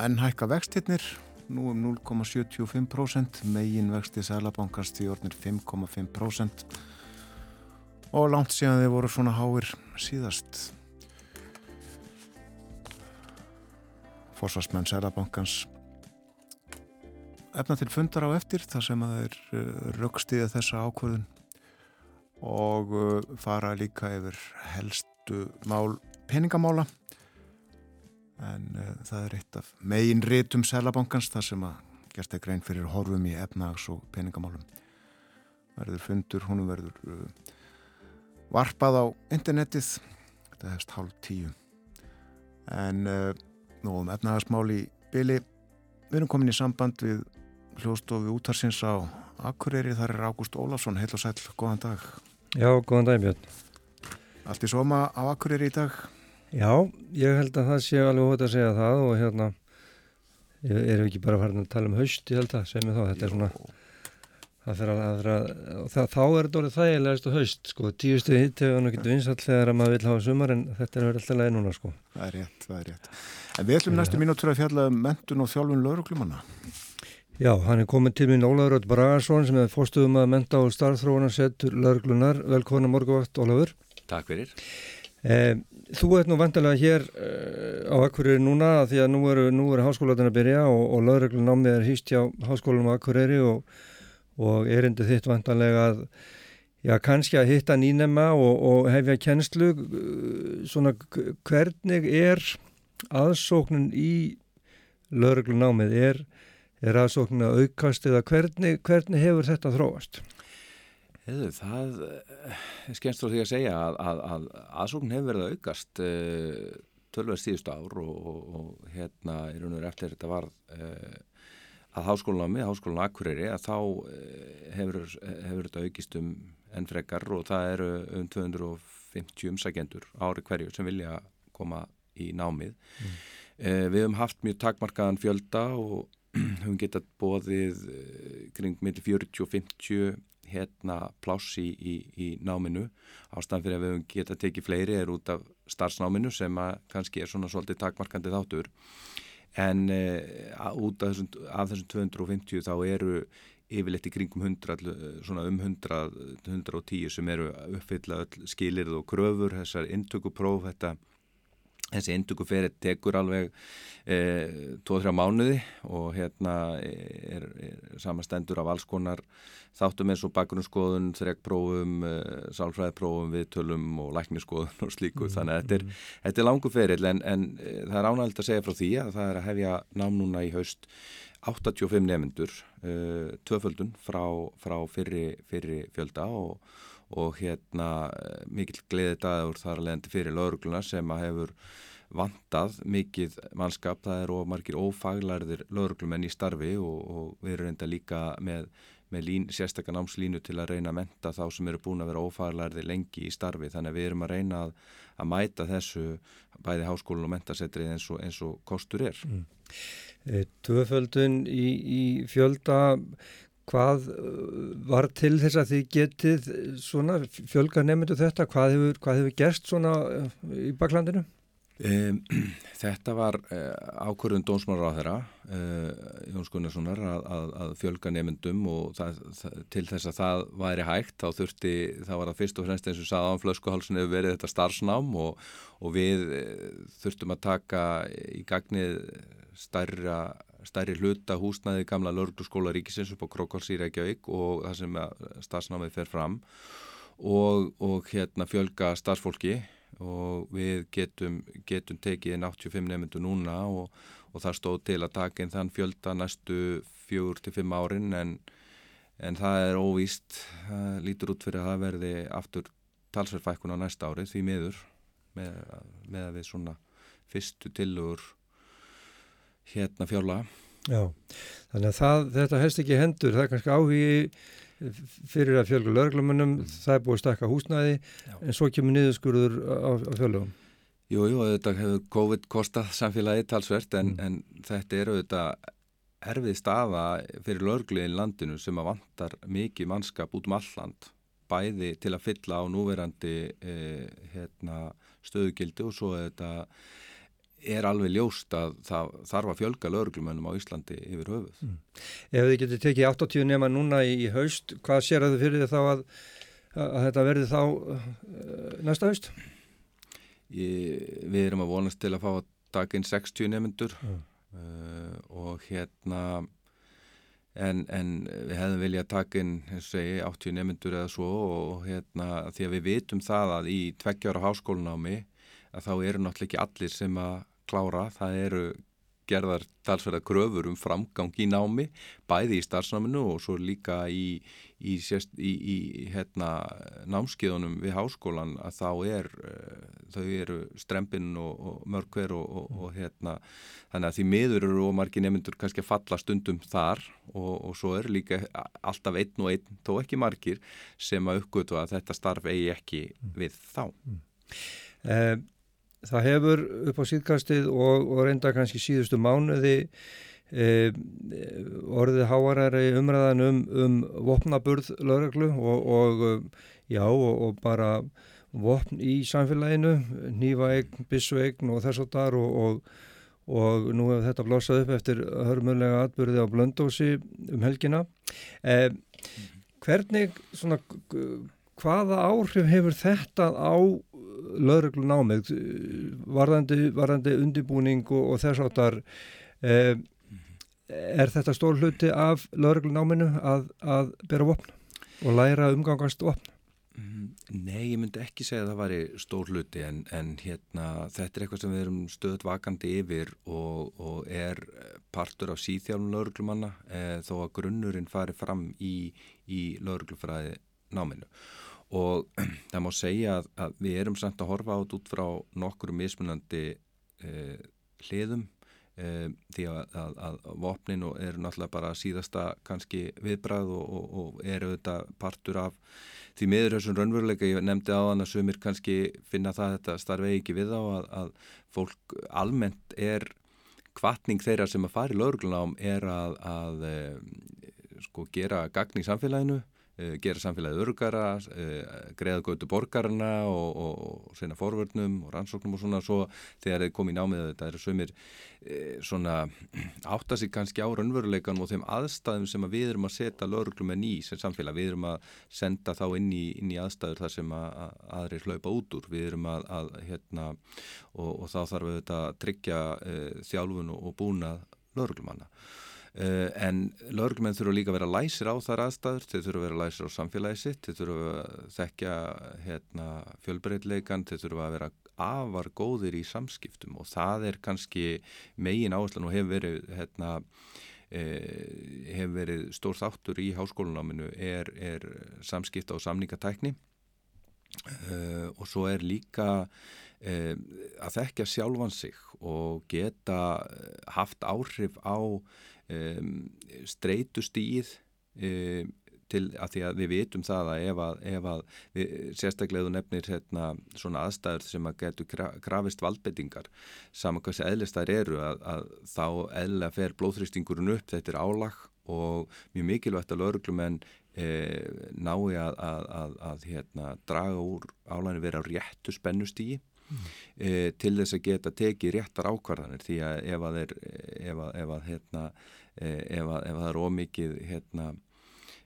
en hækka vextirnir nú um 0,75% megin vexti sælabankast í orðnir 5,5% og langt síðan þeir voru svona háir síðast. Forsvarsmenn sælabankans efna til fundar á eftir þar sem að þeir röggstiða þessa ákvörðun og uh, fara líka yfir helstu mál peningamála. En uh, það er eitt af megin rítum selabankans þar sem að gerst ekki grein fyrir horfum í efnags og peningamálum. Verður fundur, húnum verður uh, varpað á internetið. Þetta hefst hálf tíu. En uh, nú um efnagasmál í byli við erum komin í samband við hljóðstofi útarsins á Akureyri, þar er Ágúst Ólafsson, heil og sæl, góðan dag. Já, góðan dag Björn. Allt í soma á Akureyri í dag? Já, ég held að það sé alveg hótt að segja það og hérna, ég er ekki bara farin að tala um haust, ég held að, segja mig þá, þetta er svona, það fyrir að, að, að það, þá er þetta orðið þægilegast og haust, sko, tíustu hitt hefur hann ekkert vinsall þegar að maður vil hafa sumar en þetta er verið alltaf leið núna, sko. Það er rétt, það er rétt. En við ætlum næstu mínútur að fjalla um mentun og þjálfun lauruglumanna. Já, hann er komin til mín Ólafur Rött Bragarsson sem er fórstuðum að menta og starfþróunarsettur lauruglunar. Velkona morguvakt, Ólafur. Takk fyrir. Eh, þú ert nú vantilega hér eh, á Akureyri núna því að nú eru, eru háskólatin að byrja og, og lauruglunámið er hýst hjá háskólanum á Akureyri og, og erindi þitt vantilega að já, kannski að hitta nýnema og, og hefja kennslu. Svona hvernig er aðsóknin í lauruglunámið? Er er aðsóknin að aukast eða hvernig, hvernig hefur þetta þróast? Hefur, það er skemmst frá því að segja að, að, að aðsóknin hefur verið að aukast uh, tölver síðustu ár og, og, og hérna í raun og verið eftir þetta var uh, að háskólanámi, háskólan Akureyri að þá uh, hefur, hefur þetta aukist um enn frekar og það eru um 250 umsækjendur ári hverju sem vilja koma í námið. Mm. Við hefum haft mjög takmarkaðan fjölda og höfum getað bóðið kring millir 40 og 50 hérna pláss í, í, í náminu. Ástæðan fyrir að við höfum getað tekið fleiri er út af starfsnáminu sem að kannski er svona svolítið takmarkandi þáttur. En uh, út af þessum, af þessum 250 þá eru yfirleitt í kringum 100, svona um 100, 110 sem eru uppfylla öll skilirð og kröfur, þessar intökupróf, þetta þessi induguferi tekur alveg e, 2-3 mánuði og hérna er, er samastendur af alls konar þáttum eins og bakgrunnsskoðun, þrekprófum, e, sálfræðprófum, viðtölum og lækniskoðun og slíku. Mm, Þannig að þetta er, mm. þetta er langu feril en, en e, það er ánægilt að segja frá því að það er að hefja nám núna í haust 85 nefnendur, e, tvöföldun frá, frá fyrri, fyrri fjölda og og hérna mikill gleðið dagur þar að leiðandi fyrir laurugluna sem að hefur vantað mikið mannskap, það er of margir ófaglærðir lögreglumenn í starfi og, og við erum reynda líka með, með lín, sérstakka námslínu til að reyna að menta þá sem eru búin að vera ófaglærðir lengi í starfi þannig að við erum að reyna að, að mæta þessu bæði háskólinn og mentasetrið eins og, eins og kostur er. Mm. Tvöföldun í, í fjölda, hvað uh, var til þess að þið getið svona fjölga nefndu þetta, hvað hefur, hvað hefur gerst svona uh, í baklandinu? Um, þetta var uh, ákvörðun dónsmálar á þeirra uh, Jóns Gunnarssonar að, að, að fjölga nefndum og það, það, til þess að það væri hægt þá þurfti, það var að fyrst og fremst eins og sagði á flöskuhálsun hefur verið þetta starfsnám og, og við uh, þurftum að taka í gagnið stærra, stærri hluta húsnaði gamla lörgluskóla ríkisins upp á Krókváls í Reykjavík og það sem starfsnámið fer fram og, og hérna fjölga starfsfólki og við getum, getum tekið inn 85 nefndu núna og, og það stóð til að taka inn þann fjölda næstu fjögur til fimm árin en, en það er óvíst, lítur út fyrir að það verði aftur talsverðfækkun á næsta ári því miður með, með að við svona fyrstu tilugur hérna fjárlega. Já, þannig að það, þetta helst ekki hendur, það er kannski áhugi fyrir að fjölga löglumunum, mm. það er búið að stakka húsnæði, Já. en svo kemur niðurskurður á, á fjölgum. Jú, jú, þetta hefur COVID kostað samfélagi talsvert, en, mm. en þetta er auðvitað erfið staða fyrir lögluðin landinu sem að vantar mikið mannskap út um alland, bæði til að fylla á núverandi eh, hérna, stöðugildi og svo er þetta er alveg ljóst að það þarf að fjölga lauruglumönnum á Íslandi yfir höfuð. Mm. Ef þið getur tekið 80 nema núna í haust, hvað sér að þið fyrir þið þá að, að þetta verði þá uh, næsta haust? Ég, við erum að vonast til að fá að taka inn 60 nefnendur mm. uh, og hérna en, en við hefðum viljað taka inn segi, 80 nefnendur eða svo og hérna því að við vitum það að í tveggjára háskólunámi að þá eru náttúrulega ekki allir sem að klára, það eru gerðar talsverða kröfur um framgang í námi, bæði í starfsnáminu og svo líka í, í, í, í hérna, námskiðunum við háskólan að þá er, þau eru strempinn og, og mörgver og, og, og hérna, þannig að því miður eru og margir nefndur kannski að falla stundum þar og svo eru líka alltaf einn og einn, þó ekki margir, sem að uppgötu að þetta starf eigi ekki við þá. Mm. Uh, það hefur upp á síðkastið og, og reynda kannski síðustu mánuði e, orðið háarari umræðan um, um vopnaburð lögreglu og, og já og, og bara vopn í samfélaginu, nývaegn, bissuegn og þess og þar og nú hefur þetta blossað upp eftir hörmulega atbyrði á blöndósi um helgina. E, hvernig, svona, hvaða áhrif hefur þetta á lögreglun ámið varðandi, varðandi undibúning og, og þess áttar eh, er þetta stór hluti af lögreglun áminu að, að bera vopn og læra umgangast vopn? Mm, nei, ég myndi ekki segja að það væri stór hluti en, en hérna, þetta er eitthvað sem við erum stöðt vakandi yfir og, og er partur af síþjálfum lögreglumanna eh, þó að grunnurinn fari fram í, í lögreglufræði náminu og það má segja að, að við erum samt að horfa át út frá nokkru mismunandi eh, hliðum eh, því að, að, að vopnin eru náttúrulega bara síðasta kannski viðbræð og, og, og eru þetta partur af því miður þessum raunveruleika. Ég nefndi á þann að sumir kannski finna það að þetta starfi ekki við á að fólk almennt er kvartning þeirra sem að fara í lauruglunám er að eh, sko gera gagn í samfélaginu gera samfélagið örgara, eh, greiða götu borgarna og, og, og seina forvörnum og rannsóknum og svona. Svo þegar þeir komið í námið þetta eru sömur e, svona átta sig kannski á raunveruleikanum og þeim aðstæðum sem að við erum að setja lögurklum en í sem samfélag, við erum að senda þá inn í, inn í aðstæður þar sem að, að aðrir hlaupa út úr, við erum að, að hérna og, og þá þarf við þetta að tryggja e, þjálfun og búnað lögurklumanna Uh, en lögurmenn þurfa líka að vera læsir á þar aðstæður, þeir þurfa að vera læsir á samfélagi sitt, þeir þurfa að þekka hérna, fjölbreytleikan, þeir þurfa að vera afar góðir í samskiptum og það er kannski megin áherslan og hefur verið, hérna, eh, hefur verið stór þáttur í háskólunáminu er, er samskipta og samningatækni. Uh, og svo er líka uh, að þekkja sjálfan sig og geta eh, haft áhrif á um, streytustíð um, til að því að við vitum það að ef að, ef að við, sérstaklega þú nefnir hérna, svona aðstæður sem að getur gra, grafist valdbendingar saman hvað sem eðlist þær eru að, að þá eðlega fer blóðþrýstingurinn upp, þetta er álag og mjög mikilvægt að lauruglumenn e, nái að, að, hérna, draga úr álæginu vera á réttu spennustígi mm. e, til þess að geta tekið réttar ákvarðanir því að ef að það er ómikið hérna,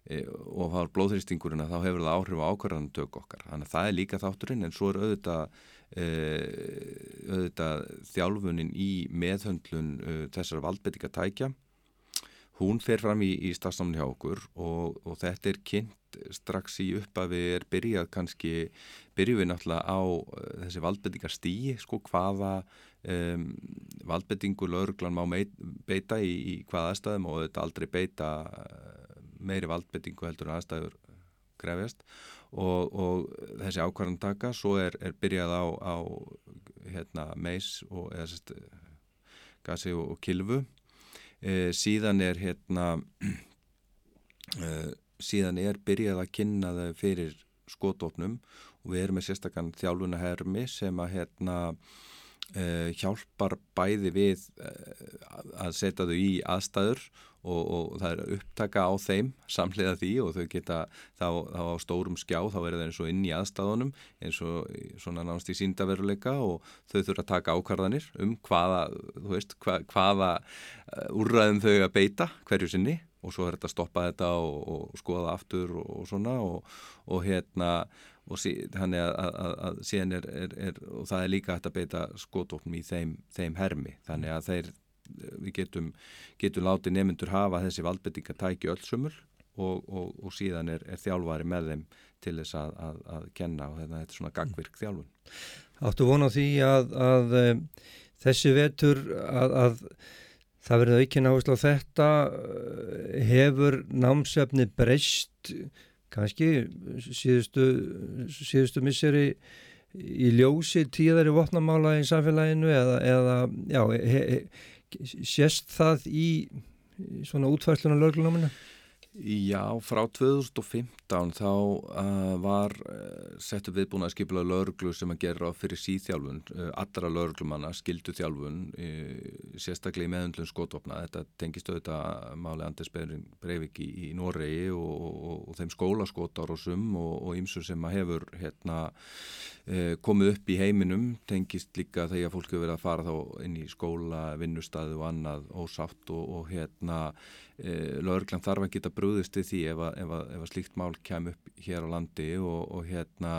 e, og það er blóðþrýstingurinn að þá hefur það áhrif á ákvarðanum tök okkar þannig að það er líka þátturinn en svo er auðvitað e, auðvitað þjálfunin í meðhöndlun þessar valdbettinga tækja hún fer fram í, í stafsnáminn hjá okkur og, og þetta er kynnt strax í uppafi er byrjað kannski, byrjuð við náttúrulega á uh, þessi valdbendingar stíi, sko hvaða um, valdbendingu lauruglan má meit, beita í, í hvaða aðstæðum og þetta aldrei beita uh, meiri valdbendingu heldur en aðstæður krefjast. Og, og þessi ákvarðan taka, svo er, er byrjað á, á hérna, meis og eða sérst gasi og, og kilvu e, síðan er hérna e, síðan er byrjað að kynna þau fyrir skotofnum og við erum með sérstakann þjálfunahermi sem að hérna e, hjálpar bæði við að setja þau í aðstæður og, og það er upptaka á þeim samlega því og þau geta þá, þá á stórum skjá þá verður það eins og inn í aðstæðunum eins og svona nánast í síndaveruleika og þau þurfa að taka ákvarðanir um hvaða, þú veist, hva, hvaða úrræðum þau að beita hverju sinni og svo er þetta að stoppa þetta og, og skoða aftur og, og svona og, hérna og sí, þannig að, að, að síðan er, er, er og það er líka hægt að beita skotóknum í þeim, þeim hermi þannig að þeir, við getum getum látið nefnendur hafa þessi valdbendingatæki öll sumul og síðan er, er þjálfari með þeim til þess að, að kenna og þetta er svona gagvirk þjálfun. Áttu vona því að, að um, þessi vetur að það verður ekki náðuslega þetta hefur námsefni breyst kannski síðustu, síðustu misseri í ljósi tíðari vopnamála í samfélaginu eða, eða já, he, he, sést það í svona útfærslunar löglunáminu? Já, frá 2015 þá uh, var uh, settu viðbúin að skipla löglu sem að gera fyrir síþjálfun, uh, allra löglumanna, skildu þjálfun, sérstaklega í meðundlun skotvopna. Þetta tengist auðvitað máli Anders Breivik í, í Noregi og, og, og þeim skólaskótarosum og ýmsum sem að hefur hérna, komið upp í heiminum, tengist líka þegar fólk hefur verið að fara þá inn í skóla, vinnustæðu og annað ósátt og, og hérna e, lögurglann þarf að geta brúðist við því ef að, ef að, ef að slíkt mál kem upp hér á landi og, og hérna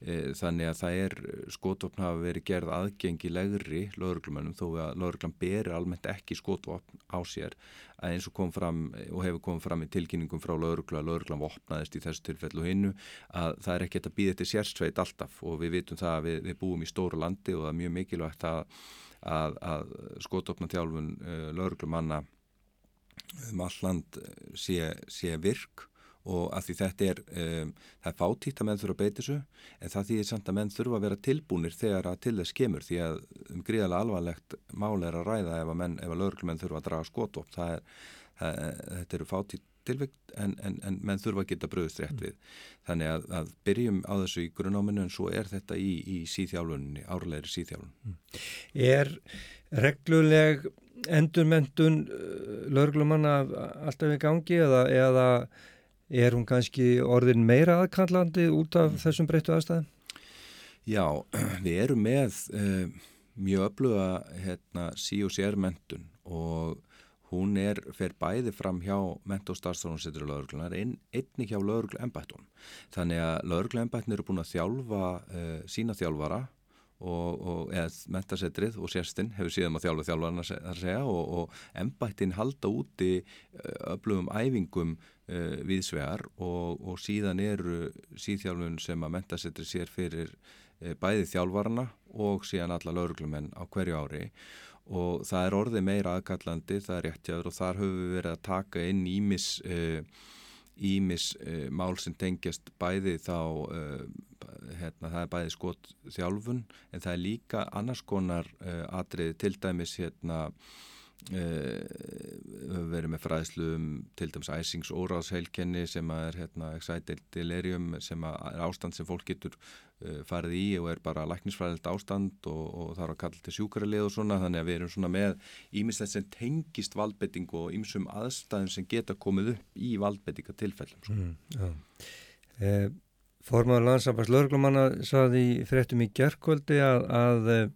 e, þannig að það er skotvopn hafa verið gerð aðgengilegri lögurglumennum þó að lögurglann berir almennt ekki skotvopn á sér. Að eins og kom fram og hefur komið fram í tilkynningum frá lögurgla að lögurglann vopnaðist í þessu tilfellu hinnu að það er ekki að býða til sérstveit alltaf og við vitum það að við, við búum í stóru landi og það er mjög mikilvægt að, að, skotopnaþjálfun uh, lögurglumanna um all land sé, sé virk og að því þetta er, um, það er fátítt að menn þurfa að beita þessu en það þýðir samt að menn þurfa að vera tilbúnir þegar að til þess kemur því að um gríðarlega alvarlegt máli er að ræða ef að, að lögurlumenn þurfa að draga skot upp, það er, það, þetta eru fátítt tilvikt en, en, en menn þurfa að geta bröðust rétt við. Þannig að, að byrjum á þessu í grunnáminu en svo er þetta í, í síþjálfunni, árlegri síþjálfun. Er regluleg endurmentun lögurlumanna alltaf í gangi eða, eða er hún kannski orðin meira aðkallandi út af þessum breyttu aðstæðum? Já, við erum með uh, mjög öfluga hérna, sí og sér mentun og hún er, fer bæði fram hjá ment- og starfstofnsettur lögurglunar ein, einni hjá lögurgluembættum. Þannig að lögurgluembættin eru búin að þjálfa uh, sína þjálfara og, og eða mentasetrið og sérstinn hefur síðan að þjálfa þjálfarna að segja og, og embættin halda úti öflugum æfingum uh, viðsvegar og, og síðan eru síðþjálfun sem að mentasetrið sér fyrir uh, bæði þjálfarna og síðan alla lauruglumenn á hverju ári. Og það er orðið meira aðkallandi, það er réttjáður og þar höfum við verið að taka inn ímis uh, ímis uh, mál sem tengjast bæði þá uh, hérna, það er bæði skot þjálfun en það er líka annars konar uh, atriði til dæmis hérna uh, verið með fræðslu um til dæmis æsings óráðsheilkenni sem er hérna, excited delirium sem er ástand sem fólk getur uh, farið í og er bara læknisfræðilt ástand og, og er að kalla til sjúkaralið og svona þannig að við erum svona með ímislegt sem tengist valdbetting og ýmsum aðstæðum sem geta komið upp í valdbettingatilfellum sko. Mm, já. Eh, Formaður landsambars lögreglumanna saði fréttum í gerkvöldi að, að eh,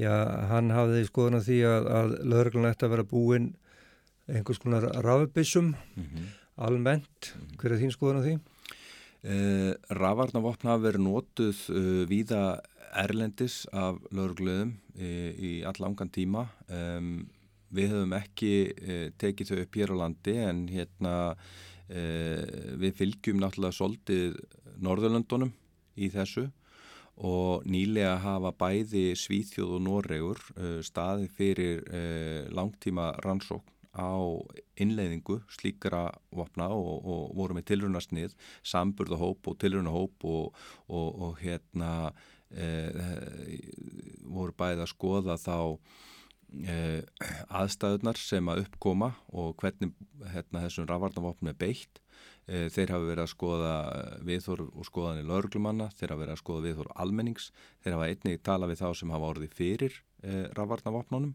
já, hann hafði skoðun á því að, að lögreglan ætti að vera búin einhvers konar rafbissum Mhm. almennt. Hver er þín skoðun á því? Uh, Ravarnavopna hafa verið notuð uh, víða erlendis af lögregluðum í, í allangan tíma. Um, við höfum ekki uh, tekið þau upp hér á landi en hérna uh, við fylgjum náttúrulega soldið Norðurlöndunum í þessu og nýlega hafa bæði Svíþjóð og Noregur uh, staði fyrir uh, langtíma rannsókn á innleiðingu slíkara vopna og, og voru með tilrunasnið, samburðahóp og tilrunahóp og, og, og hérna e, voru bæði að skoða þá e, aðstæðunar sem að uppkoma og hvernig hérna, þessum rafvarnavopnum er beitt. E, þeir hafa verið að skoða viðhorf og skoðanir lauruglumanna, þeir hafa verið að skoða viðhorf almennings, þeir hafa einnig tala við þá sem hafa orðið fyrir e, rafvarnavopnunum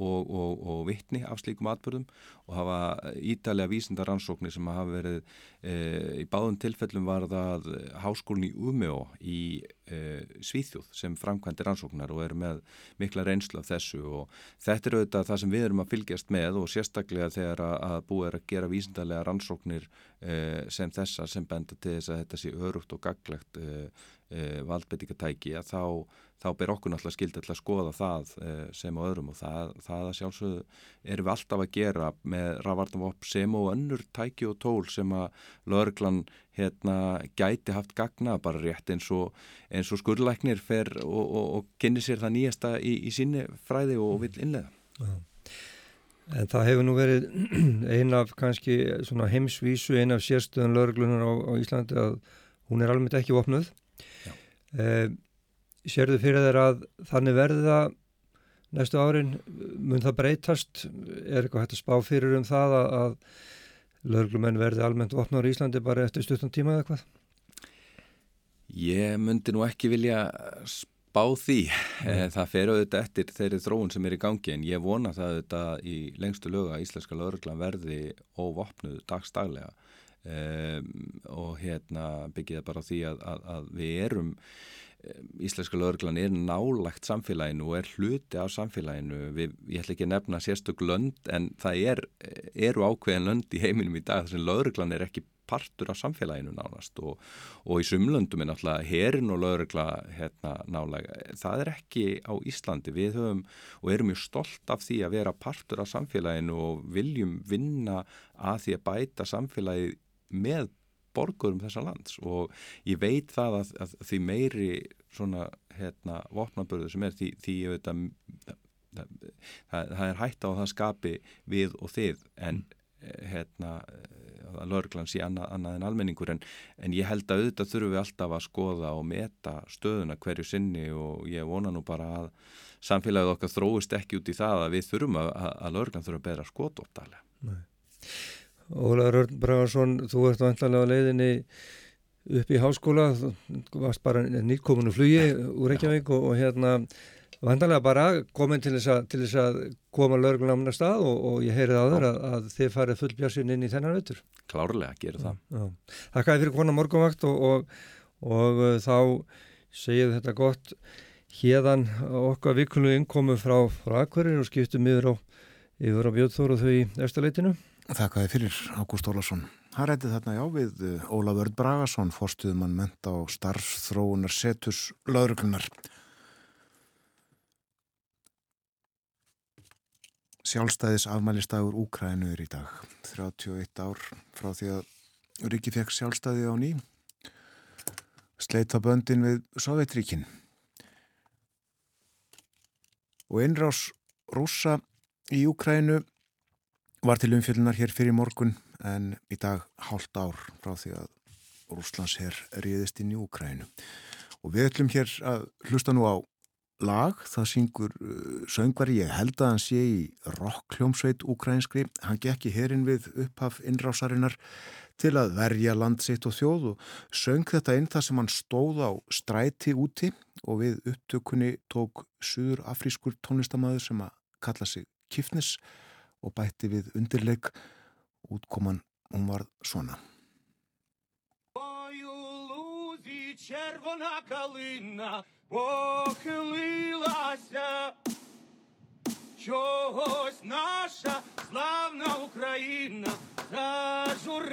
og, og, og vittni af slíkum atbyrðum og hafa ítalega vísindar rannsóknir sem hafa verið e, í báðum tilfellum var það háskólinn í Umeå í e, Svíþjóð sem framkvæmdi rannsóknar og eru með mikla reynslu af þessu og þetta er auðvitað það sem við erum að fylgjast með og sérstaklega þegar að, að búið er að gera vísindarlega rannsóknir e, sem þessa sem benda til þess að þetta sé örugt og gaglegt e, e, valdbeitingatæki að þá þá ber okkur náttúrulega skildi til að skoða það eh, sem og öðrum og það, það að sjálfsögðu erum við alltaf að gera með rafvarnavopp sem og önnur tæki og tól sem að lögreglan hérna gæti haft gagna bara rétt eins og, eins og skurðlæknir fer og, og, og kynni sér það nýjasta í, í sinni fræði og vil innlega. Já. En það hefur nú verið ein af kannski svona heimsvísu, ein af sérstöðun lögreglunar á, á Íslandi að hún er almennt ekki vopnuð. Eh, sérðu fyrir þeir að þannig verði það næstu árin, mun það breytast? Er eitthvað hægt að spá fyrir um það að, að lögreglumenn verði almennt vopnaður í Íslandi bara eftir stuttan tíma eða eitthvað? Ég myndi nú ekki vilja spá því. Nei. Það fer auðvitað eftir þeirri þróun sem er í gangi en ég vona það auðvitað í lengstu löga að íslenska lögreglan verði óvopnuð dagstaglega um, og hérna byggja það bara á því að, að, að við erum Íslenska lögreglan er nálagt samfélaginu og er hluti af samfélaginu. Við, ég ætla ekki að nefna sérstök lönd en það er, eru ákveðin lönd í heiminum í dag þar sem lögreglan er ekki partur af samfélaginu nánast og, og í sumlöndum er náttúrulega herin og lögregla hérna, nálega. Það er ekki á Íslandi. Við höfum og erum mjög stolt af því að vera partur af samfélaginu og viljum vinna að því að bæta samfélagið með borgurum þessa lands. Og ég veit það að, að því meiri svona hérna vopnabörðu sem er því, því ég veit að það, það, það er hægt á að það skapi við og þið en hérna að lörglan sé annað, annað en almenningur. En, en ég held að auðvitað þurfum við alltaf að skoða og meta stöðuna hverju sinni og ég vona nú bara að samfélagið okkar þróist ekki út í það að við þurfum að, að lörglan þurfum að bera skot optalega Nei Ólaður Örn Bragarsson, þú ert vantanlega á leiðinni upp í háskóla, þú varst bara nýtkominu flugi úr Reykjavík og, og hérna vantanlega bara komin til þess að, til þess að koma lögurlamna stað og, og ég heyrið á þér að, að þið farið full björnsinn inn í þennan veitur. Klárlega, gerir það. Já. Þakkaði fyrir konar morgunvakt og, og þá segið þetta gott hérðan okkar vikulu innkomu frá, frá Akverir og skiptum yfir á, á Björnþóru þau í eftirleitinu. Þakkaði fyrir Ágúst Ólarsson. Það rætti þarna já við Ólaf Örd Bragason, forstuðumann menta á starfþróunar setus lauruglunar. Sjálfstæðis afmælistagur Úkrænu er í dag. 31 ár frá því að Ríki fekk sjálfstæði á ný. Sleita böndin við Sovjetríkin. Og einrás rúsa í Úkrænu var til umfjöldunar hér fyrir morgun en í dag hálft ár frá því að Rúslands herr ríðist inn í Úkrænu. Og við ætlum hér að hlusta nú á lag, það syngur uh, söngvari, ég held að hann sé í rockljómsveit úkrænskri, hann gekk í herin við upphaf innrásarinnar til að verja land sitt og þjóð og söng þetta inn þar sem hann stóð á stræti úti og við upptökunni tók suður afrískur tónlistamæður sem að kalla sig Kifnis og bætti við undirleik útkoman, hún var svona. Ой, у лузі червона калина похилилася, чогось наша славна Україна зажурилася,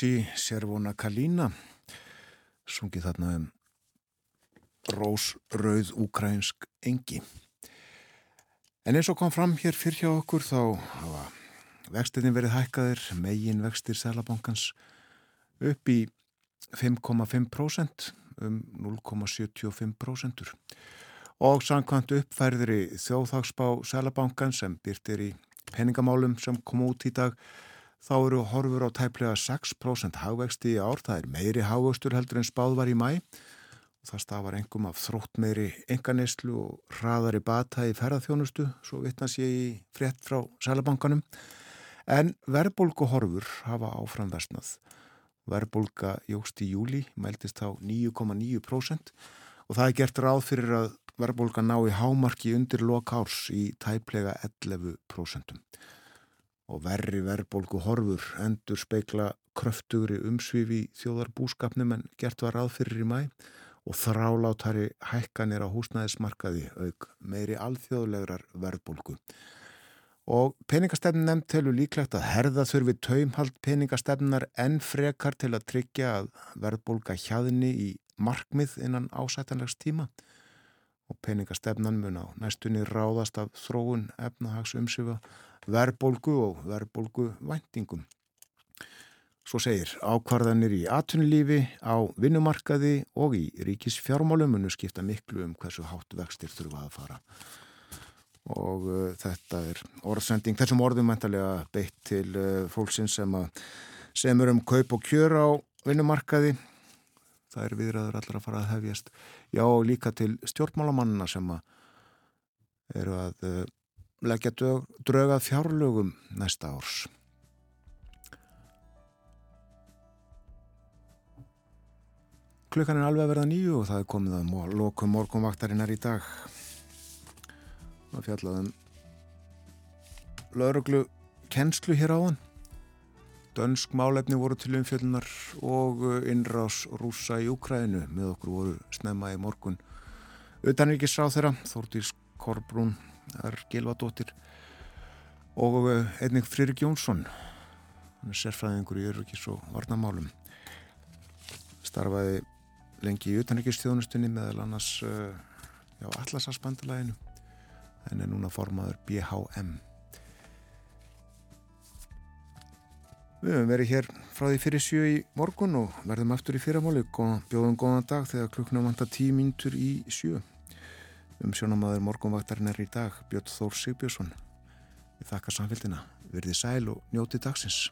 Lucy Servona Kalina sungið þarna um rósrauð úkrænsk engi. En eins og kom fram hér fyrr hjá okkur þá hafa vextinni verið hækkaðir megin vextir Sælabankans upp í 5,5% um 0,75%. Og samkvæmt uppfærðri þjóðhagsbá Sælabankan sem byrtir í peningamálum sem kom út í dag þá eru horfur á tæplega 6% hagvexti í ár, það er meiri hagvöxtur heldur en spáð var í mæ og það stafar engum af þrótt meiri enganeyslu og hraðari bata í ferðarþjónustu, svo vittnas ég í frétt frá Sælabankanum. En verðbólgu horfur hafa áfram versnað. Verðbólga jógst í júli, mæltist þá 9,9% og það er gert ráð fyrir að verðbólga ná í hámarki undir lokárs í tæplega 11%. Og verri verðbólgu horfur endur speikla kröftugri umsvifi þjóðarbúskapnum en gert var ráð fyrir í mæ og þrálátari hækkanir á húsnæðismarkaði auk meiri alþjóðlegrar verðbólgu. Og peningastefn nefnd telur líklegt að herða þurfi taumhald peningastefnar en frekar til að tryggja að verðbólga hjaðni í markmið innan ásættanlegs tíma. og peningastefnan mun á næstunni ráðast af þróun efnahags umsöfa verbolgu og verbolgu væntingum. Svo segir ákvarðanir í atvinnulífi, á vinnumarkaði og í ríkis fjármálum munu skipta miklu um hversu hátt vextir þurfa að fara. Og uh, þetta er orðsending, þessum orðum mæntalega beitt til uh, fólksins sem, sem er um kaup og kjör á vinnumarkaði. Það er viðræður allar að fara að hefjast. Já, líka til stjórnmálamannina sem að eru að uh, leggja drögað fjárlögum næsta árs. Klukkan er alveg að verða nýju og það er komið að lokum morgunvaktarinnar í dag. Það fjallaðum lauruglu kennslu hér áðan. Dönsk málefni voru til umfjöldunar og innrás rúsa í Ukrænu með okkur voru snemma í morgun. Utanrikis ráð þeirra, Þórtís Korbrún, er Gilvadóttir og einnig Fririk Jónsson, hann er sérfræðingur í Örugis og Varnamálum. Starfaði lengi í utanrikistjónustunni meðal annars uh, já, Atlasarspandalaginu en er núna formaður BHM Við höfum verið hér frá því fyrir sjö í morgun og verðum aftur í fyrramáli bjóðum góðan dag þegar klukkna vantar tíu mínutur í sjö um sjónamaður morgunvaktarinn er í dag Björn Þór Sigbjörnsson Við þakka samfélgina, verði sæl og njóti dagsins